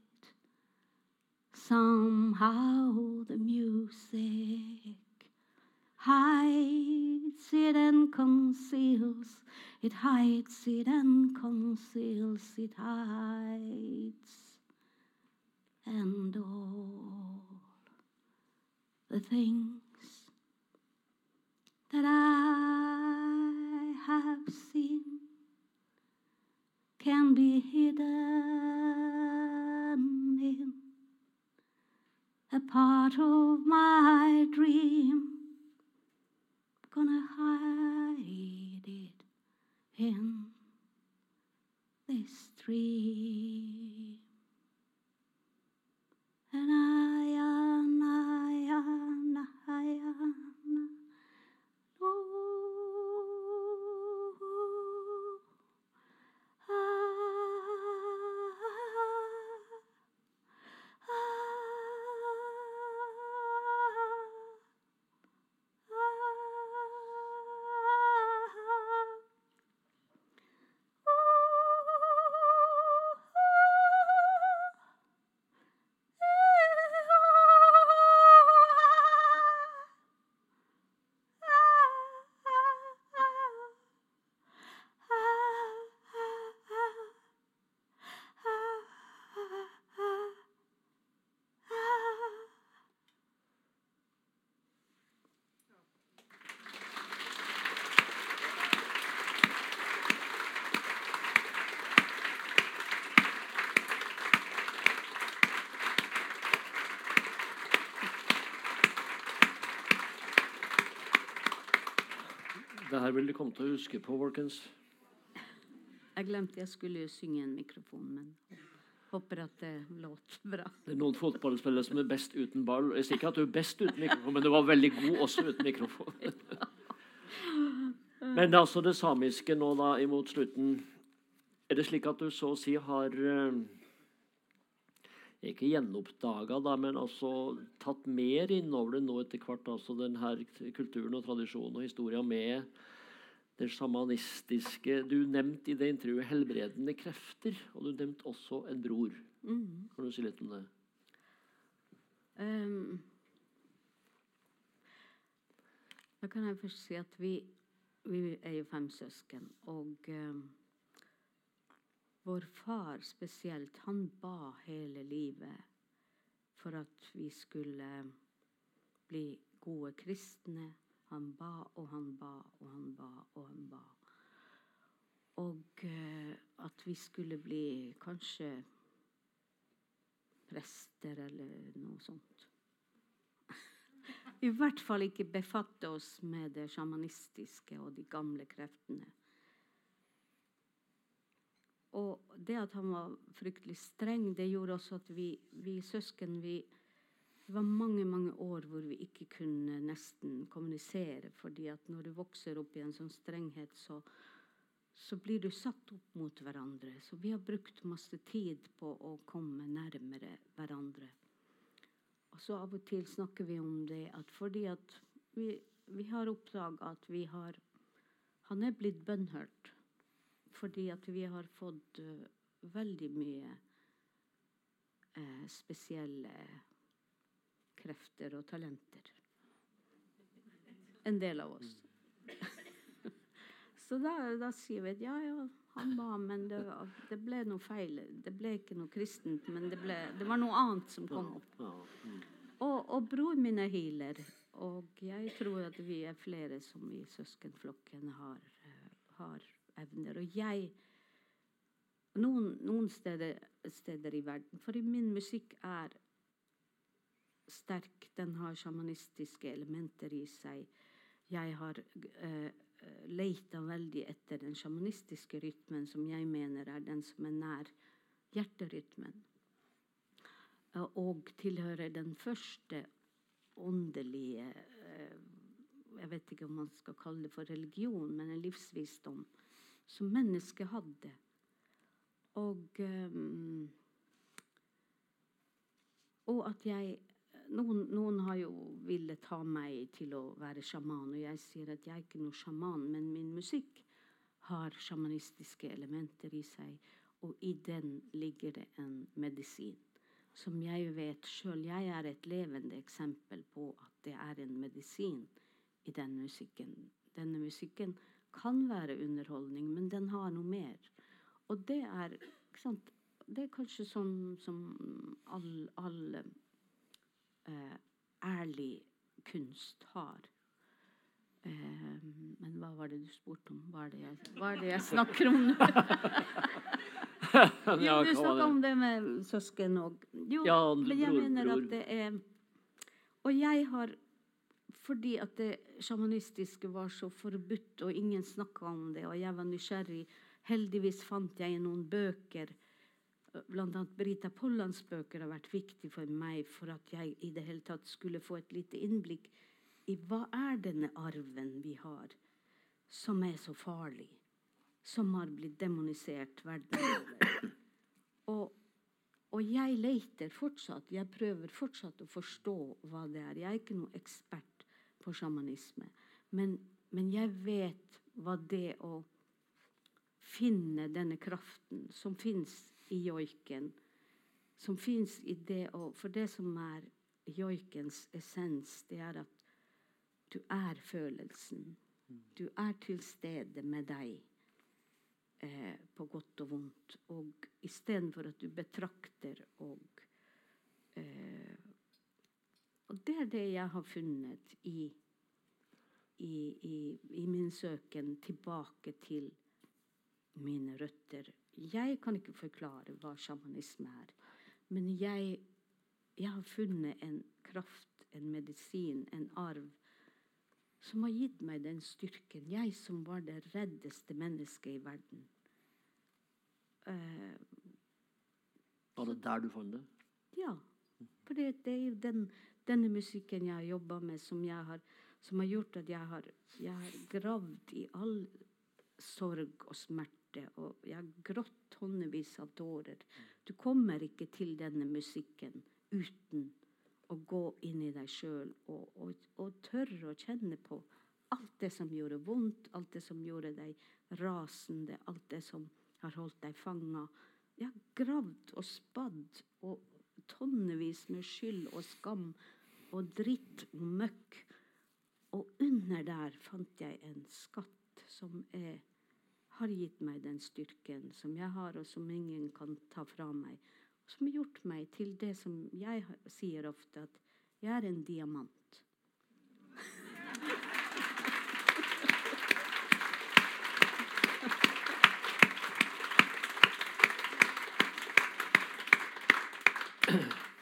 somehow the music hides it and conceals. It hides it and conceals. It hides. And all the things that I have seen can be hidden in a part of my dream. Gonna hide it in this dream. And I, and I, and I, and Det her vil de komme til å huske på, folkens. Jeg glemte jeg skulle synge en mikrofon, men håper at det låt bra. Det er noen fotballspillere som er best uten ball. Jeg sier ikke at du er best uten mikrofon, men du var veldig god også uten mikrofon. Men altså det samiske nå da imot slutten Er det slik at du så å si har eh, ikke gjenoppdaga, da, men altså tatt mer innover det nå etter hvert, altså den her kulturen og tradisjonen og historia med det sjamanistiske Du nevnte i det intervjuet helbredende krefter, og du nevnte også en bror. Mm. Kan du si litt om det? Um, da kan jeg først si at vi, vi er jo fem søsken, og um, vår far spesielt, han ba hele livet for at vi skulle bli gode kristne. Han ba og han ba og han ba og han ba. Og eh, at vi skulle bli kanskje prester eller noe sånt. [LAUGHS] I hvert fall ikke befatte oss med det sjamanistiske og de gamle kreftene. Og det at han var fryktelig streng, det gjorde også at vi, vi søsken vi det var mange mange år hvor vi ikke kunne nesten kommunisere. fordi at når du vokser opp i en sånn strenghet, så, så blir du satt opp mot hverandre. Så vi har brukt masse tid på å komme nærmere hverandre. Og så av og til snakker vi om det at fordi at vi, vi har oppdaga at vi har Han er blitt bønnhørt fordi at vi har fått uh, veldig mye uh, spesielle krefter og talenter. En del av oss. [LAUGHS] Så da, da sier vi at ja, ja, han ba, men det, det, ble noe feil. Det ble ikke noe kristent, men det, ble, det var noe annet som kom opp. Og, og broren min er healer, og jeg tror at vi er flere som i søskenflokken har, har evner. Og jeg Noen, noen steder, steder i verden For min musikk er sterk. Den har sjamanistiske elementer i seg. Jeg har uh, leita veldig etter den sjamanistiske rytmen, som jeg mener er den som er nær hjerterytmen. Og tilhører den første åndelige eh, Jeg vet ikke om man skal kalle det for religion, men en livsvisdom som mennesket hadde. Og, og at jeg noen, noen, har jo villet ta meg til å være sjaman, og jeg sier at jeg er ikke noe sjaman, men min musikk har sjamanistiske elementer i seg, og i den ligger det en medisin. Som jeg vet sjøl, jeg er et levende eksempel på at det er en medisin i den musikken. Denne musikken kan være underholdning, men den har noe mer. Og det er, sant, det er kanskje sånn som alle all eh, ærlig kunst har. Eh, men hva var det du spurte om? Hva er det jeg, er det jeg snakker om nå? [LAUGHS] jo, du snakka om det med søsken og Jo, ja, men jeg bror, mener at det er Og jeg har fordi at det sjamanistiske var så forbudt, og ingen snakka om det, og jeg var nysgjerrig Heldigvis fant jeg noen bøker Bl.a. Brita Pollans bøker har vært viktig for meg for at jeg i det hele tatt skulle få et lite innblikk i hva er denne arven vi har, som er så farlig, som har blitt demonisert verden over. Og, og jeg leter fortsatt, jeg prøver fortsatt å forstå hva det er. Jeg er ikke noen ekspert på sjamanisme, men, men jeg vet hva det å finne denne kraften som fins i joiken, som fins i det òg. For det som er joikens essens, det er at du er følelsen. Du er til stede med deg eh, på godt og vondt. Og istedenfor at du betrakter og eh, Og det er det jeg har funnet i, i, i, i min søken tilbake til mine røtter jeg kan ikke forklare hva sjamanisme er. Men jeg, jeg har funnet en kraft, en medisin, en arv, som har gitt meg den styrken. Jeg som var det reddeste mennesket i verden. Uh, var det der du fant det? Ja. For det, det er jo den, denne musikken jeg har jobba med, som, har, som, har, gjort at jeg har, jeg har gravd i all sorg og smerte hjerte, og jeg har grått tonnevis av tårer. Du kommer ikke til denne musikken uten å gå inn i deg sjøl og, og, og, tørre å kjenne på alt det som gjorde vondt, alt det som gjorde deg rasende, alt det som har holdt deg fanga. Jeg har gravd og spadd og tonnevis med skyld og skam og dritt og møkk. Og under der fant jeg en skatt som er har gitt meg den styrken som jeg har, og som ingen kan ta fra meg. Og som har gjort meg til det som jeg sier ofte, at jeg er en diamant.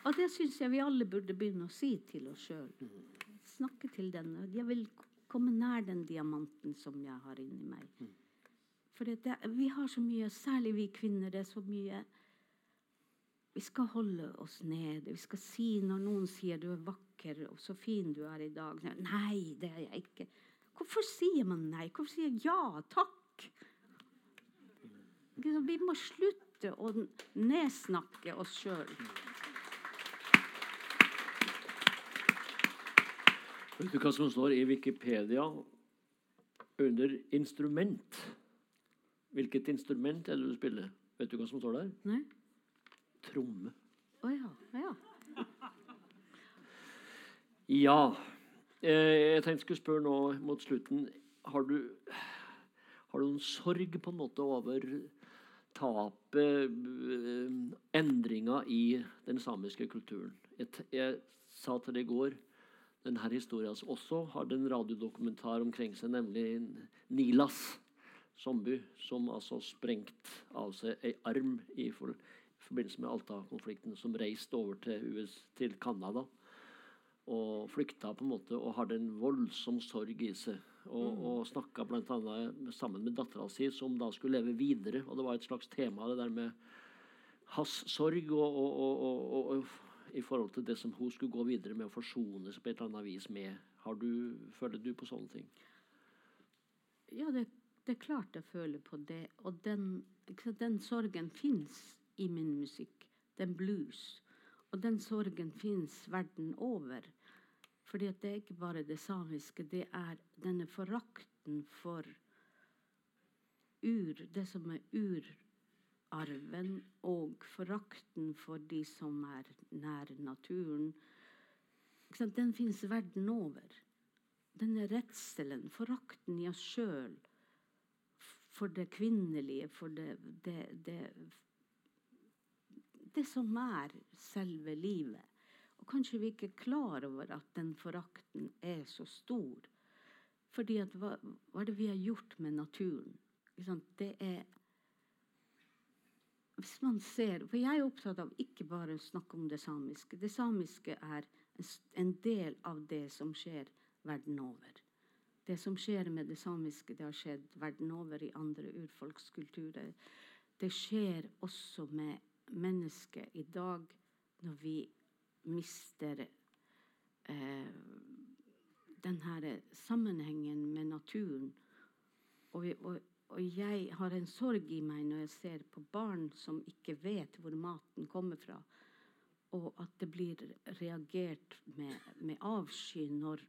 Og det syns jeg vi alle burde begynne å si til oss sjøl. Snakke til den. Jeg vil komme nær den diamanten som jeg har inni meg. For det, vi har så mye, særlig vi kvinner, det er så mye vi skal holde oss nede. Vi skal si når noen sier 'du er vakker og så fin du er i dag'. Nei, det er jeg ikke. Hvorfor sier man nei? Hvorfor sier jeg ja takk? Vi må slutte å nedsnakke oss sjøl. Vet du hva som står i Wikipedia under instrument? Hvilket instrument er det du spiller? Vet du hva som står der? Nei. Tromme. Å oh, ja. Ja. ja. Eh, jeg tenkte jeg skulle spørre nå mot slutten Har du, har du noen sorg på en måte over tapet, eh, endringa i den samiske kulturen? Jeg, jeg sa til deg i går denne historien også hadde en radiodokumentar omkring seg, nemlig Nilas Somby, som altså sprengte av seg ei arm i, for, i forbindelse med Alta-konflikten, som reiste over til, US, til Canada og flykta på en måte og hadde en voldsom sorg i seg. Og, mm. og snakka bl.a. sammen med dattera si, som da skulle leve videre. Og det var et slags tema, det der med hans sorg og, og, og i forhold til det som hun skulle gå videre med å forsones på et eller annet vis med. Har du, føler du på sånne ting? Ja, det, det er klart jeg føler på det. Og den, den sorgen fins i min musikk. Den blues. Og den sorgen fins verden over. Fordi det er ikke bare det samiske. Det er denne forakten for ur, det som er ur arven og forakten for de som er nær naturen. Den fins verden over. Denne redselen, forakten i oss sjøl for det kvinnelige, for det, det, det, det som er selve livet. Og kanskje vi ikke er klar over at den forakten er så stor. Fordi hva, hva er det vi har gjort med naturen? Det er hvis man ser, For jeg er opptatt av ikke bare å snakke om det samiske. Det samiske er en del av det som skjer verden over. Det som skjer med det samiske, det har skjedd verden over i andre urfolkskulturer. Det skjer også med mennesket i dag, når vi mister eh, denne sammenhengen med naturen. Og, og og jeg har en sorg i meg når jeg ser på barn som ikke vet hvor maten kommer fra, og at det blir reagert med, med avsky når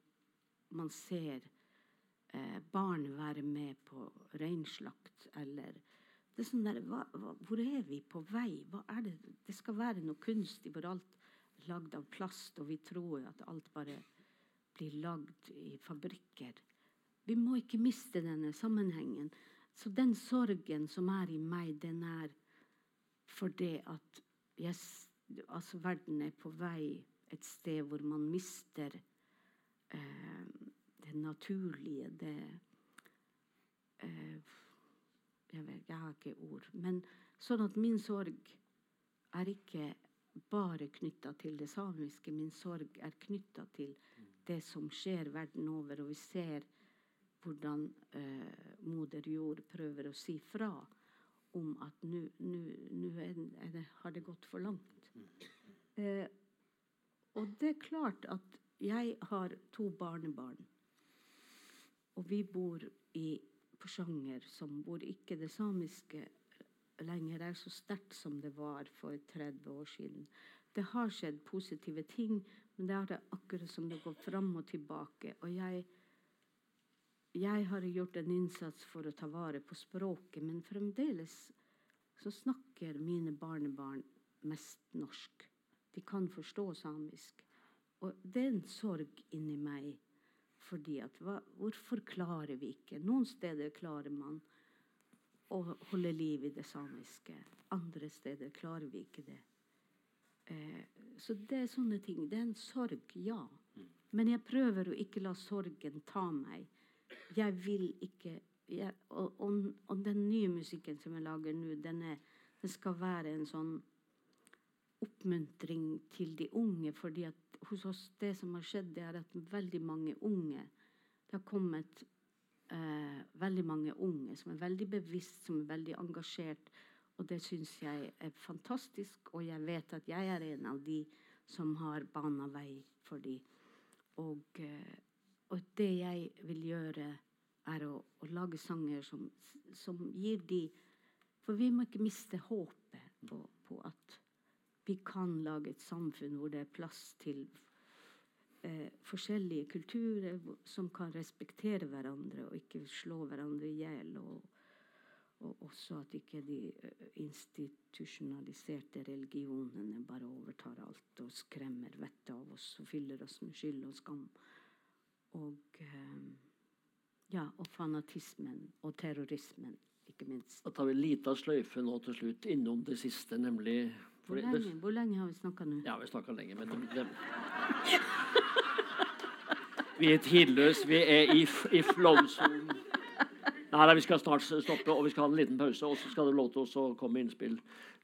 man ser eh, barn være med på reinslakt eller det er sånn der, hva, hva, Hvor er vi på vei? Hva er det? det skal være noe kunstig hvor alt er lagd av plast, og vi tror at alt bare blir lagd i fabrikker. Vi må ikke miste denne sammenhengen. Så den sorgen som er i meg, den er fordi at jeg, altså verden er på vei et sted hvor man mister eh, det naturlige, det eh, jeg, vet, jeg har ikke ord. Men sånn at min sorg er ikke bare knytta til det samiske. Min sorg er knytta til det som skjer verden over. Og vi ser hvordan eh, moder jord prøver å si fra om at nå har det gått for langt. Eh, og det er klart at jeg har to barnebarn. Og vi bor i Porsanger, som hvor ikke det samiske lenger er så sterkt som det var for 30 år siden. Det har skjedd positive ting, men det er det akkurat som det går fram og tilbake. Og jeg jeg har gjort en innsats for å ta vare på språket, men fremdeles så snakker mine barnebarn mest norsk. De kan forstå samisk. Og det er en sorg inni meg. Fordi at hva, Hvorfor klarer vi ikke? Noen steder klarer man å holde liv i det samiske. Andre steder klarer vi ikke det. Eh, så det er sånne ting. Det er en sorg, ja. Men jeg prøver å ikke la sorgen ta meg. Jeg vil ikke jeg, og, og, og, den nye musikken som jeg lager nå, den, den, skal være en sånn oppmuntring til de unge. fordi at hos oss det som har skjedd, det er at veldig mange unge Det har kommet eh, veldig mange unge som er veldig bevisst, som er veldig engasjert, Og det syns jeg er fantastisk, og jeg vet at jeg er en av de som har bana vei for de. Og, eh, og det jeg vil gjøre, er å, å lage sanger som, som, gir de For vi må ikke miste håpet på, på, at vi kan lage et samfunn hvor det er plass til eh, forskjellige kulturer som kan respektere hverandre og ikke slå hverandre i hjel. Og, og også at ikke de eh, institusjonaliserte religionene bare overtar alt og skremmer vettet av oss og fyller oss med skyld og skam. Og, eh, ja, og fanatismen og terrorismen, ikke minst. Da tar vi en liten sløyfe nå til slutt innom det siste, nemlig Hvor lenge, hvor lenge har vi snakka nå? Ja, vi snakka lenge, men det, det [LAUGHS] Vi er tidløse. Vi er i, i flow-sonen. Nei, nei, Vi skal snart stoppe, og vi skal ha en liten pause. Og så skal det lov til oss å komme med innspill.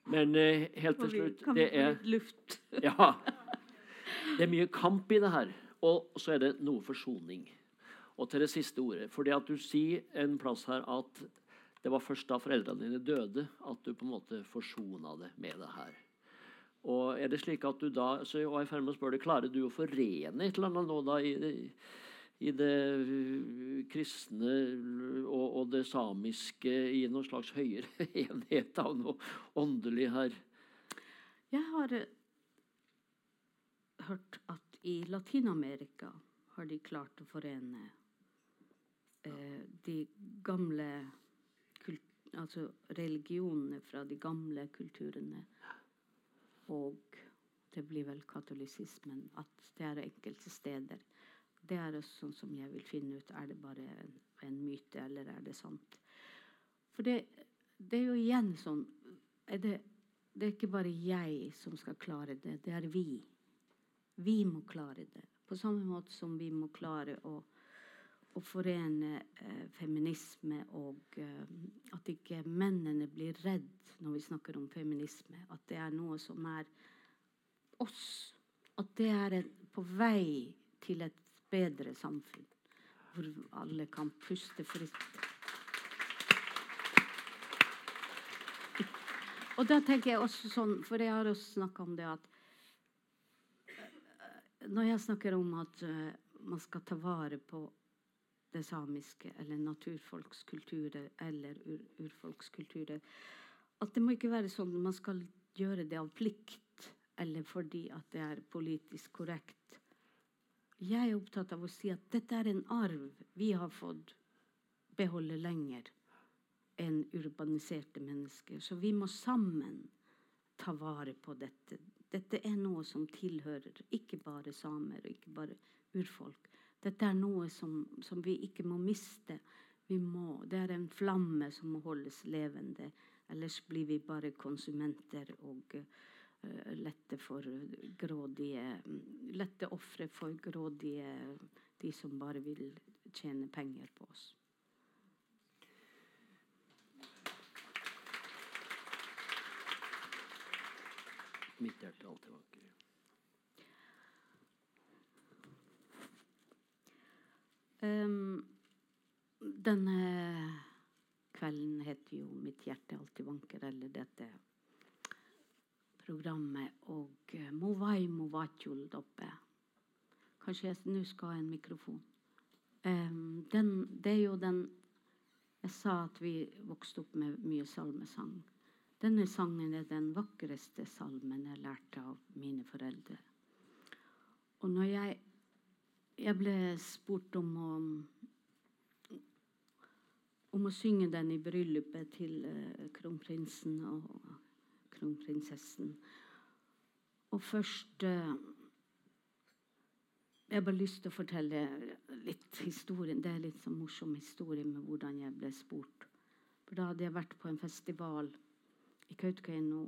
Men eh, helt til slutt Kan Det er luft? Ja. Det er mye kamp i det her. Og så er det noe forsoning. Og til det siste ordet. Fordi at du sier en plass her at det var først da foreldrene dine døde, at du på en måte forsona det med det her. Og er det slik at du da så jeg er i ferd med å spørre Klarer du å forene et eller annet nå da i, i det kristne og, og, det samiske i noen slags høyere [LAUGHS] enhet av noe åndelig her? Jeg har uh, hørt at i Latin-Amerika har de klart å forene eh, de gamle altså religionene fra de gamle kulturene og det blir vel katolisismen. At det er enkelte steder. Det er sånn som jeg vil finne ut. Er det bare en, en myte, eller er det sant? For det, det er jo igjen sånn er det, det er ikke bare jeg som skal klare det. Det er vi. Vi må klare det. På samme måte som vi må klare å, å forene eh, feminisme og eh, at ikke mennene blir redd når vi snakker om feminisme. At det er noe som er oss. At det er en, på vei til et bedre samfunn. Hvor alle kan puste fritt. Og da tenker jeg også sånn, for jeg har også snakka om det at eh, Når jeg snakker om at uh, man skal ta vare på det samiske eller naturfolkskulturer eller ur, urfolkskulturer at det må ikke være sånn at man skal gjøre det av plikt eller fordi at det er politisk korrekt. Jeg er opptatt av å si at dette er en arv vi har fått beholde lenger enn urbaniserte mennesker. Så vi må sammen ta vare på dette. Dette er noe som tilhører ikke bare samer og ikke bare urfolk. Dette er noe som, som vi ikke må miste. Må, det er en flamme som må holdes levende. Ellers blir vi bare konsumenter og uh, lette for grådige Lette ofre for grådige de som bare vil tjene penger på oss. Mitt hjerte alltid vakker. Um, denne kvelden heter jo 'Mitt hjerte alltid vanker', eller dette programmet. Og uh, Movai Movachul Doppe. Kanskje jeg nå skal ha en mikrofon. Um, den, det er jo den Jeg sa at vi vokste opp med mye salmesang. Denne sangen er den vakreste salmen jeg lærte av mine foreldre. Og når jeg, jeg ble spurt om å om å synge den i bryllupet til uh, kronprinsen og kronprinsessen. Og først uh, Jeg har bare lyst til å fortelle litt historien. Det er litt sånn morsom historie med hvordan jeg ble spurt. For Da hadde jeg vært på en festival i Kautokeino,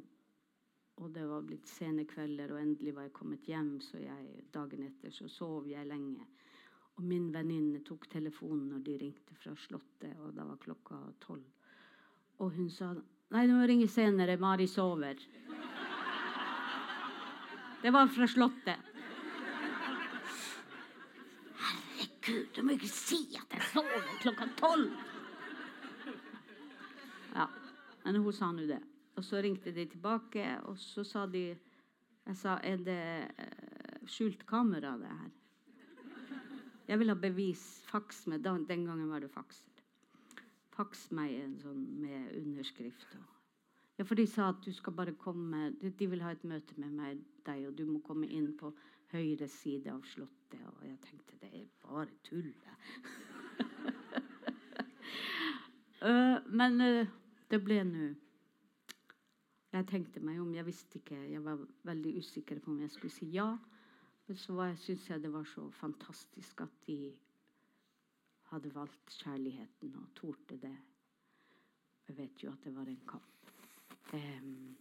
og det var blitt sene kvelder, og endelig var jeg kommet hjem, så jeg, dagen etter så sov jeg lenge. Og min venninne tok telefonen når de ringte fra Slottet, og da var klokka tolv. Og hun sa Nei, du må ringe senere. Mari sover. Det var fra Slottet. Herregud, du må ikke si at jeg sover klokka tolv! Ja, men hun sa nå det. Og så ringte de tilbake, og så sa de Jeg sa er det eh, skjult kamera, det her? Jeg vil ha bevis. Faks meg. Den gangen var det fakser. Faks meg en sånn med underskrift. Ja, for de sa at du skal bare komme De vil ha et møte med meg, deg, og du må komme inn på høyre side av Slottet. Og jeg tenkte det er bare tull. uh, [LAUGHS] men uh, det ble nå Jeg tenkte meg om. Jeg visste ikke. Jeg var veldig usikker på om jeg skulle si ja. Men så syntes jeg det var så fantastisk at de hadde valgt kjærligheten og torde det. Jeg vet jo at det var en kamp. Um,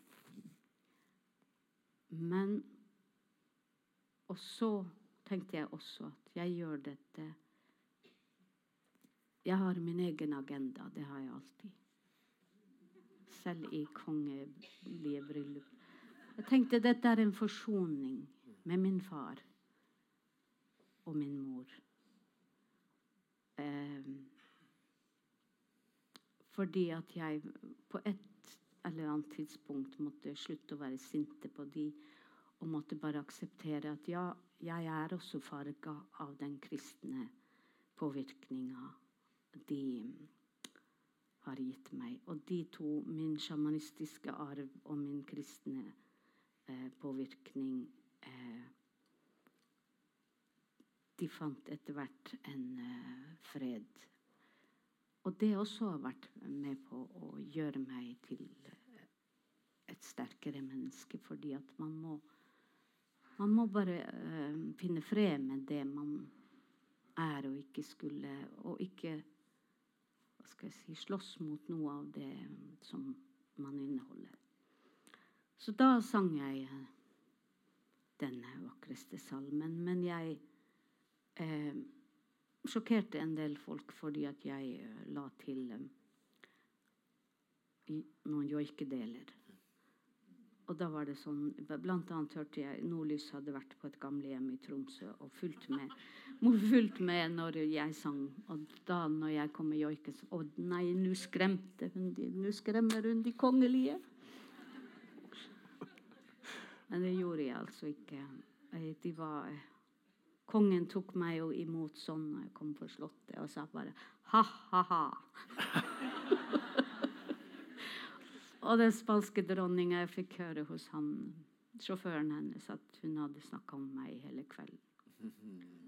men Og så tenkte jeg også at jeg gjør dette Jeg har min egen agenda. Det har jeg alltid. Selv i kongelige bryllup. Jeg tenkte dette er en forsoning med min far og min mor. Eh, fordi at jeg på et eller annet tidspunkt måtte slutte å være sinte på de og måtte bare akseptere at ja, jeg er også farga av den kristne påvirkninga de har gitt meg. Og de to, min sjamanistiske arv og min kristne eh, påvirkning eh, De fant etter hvert en eh, fred. Og det også har vært med på å gjøre meg til eh, et sterkere menneske, fordi at man må man må bare uh, finne fred med det man er, og ikke skulle Og ikke skal jeg si, slåss mot noe av det som man inneholder. Så da sang jeg uh, denne vakreste salmen. Men jeg eh, sjokkerte en del folk fordi at jeg la til noen joikedeler. Og da var det sånn, Blant annet hørte jeg Nordlys hadde vært på et gamlehjem i Tromsø og fulgt med, fulgt med når jeg sang. Og da når jeg kom med joikes Å nei, nå skremte hun de, nå skremmer hun de kongelige. Men det gjorde jeg altså ikke. De var, kongen tok meg jo imot sånn når jeg kom på Slottet, og sa bare ha-ha-ha. [LAUGHS] Og den spanske dronninga jeg fikk høre hos han, sjåføren hennes at hun hadde snakka om meg hele kvelden.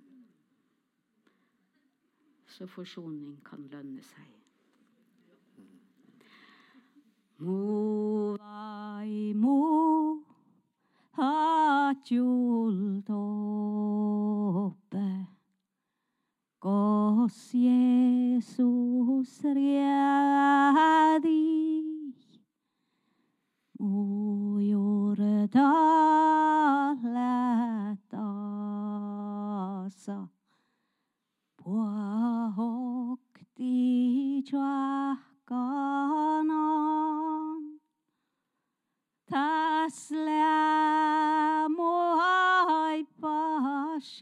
Så forsoning kan lønne seg. Mo vai mo hat hjult oppe Gås Jesus redi O 我 och de tjockanon tas lämoi pasapmi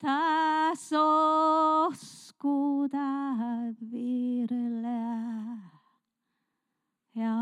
tas oskuda virlä ja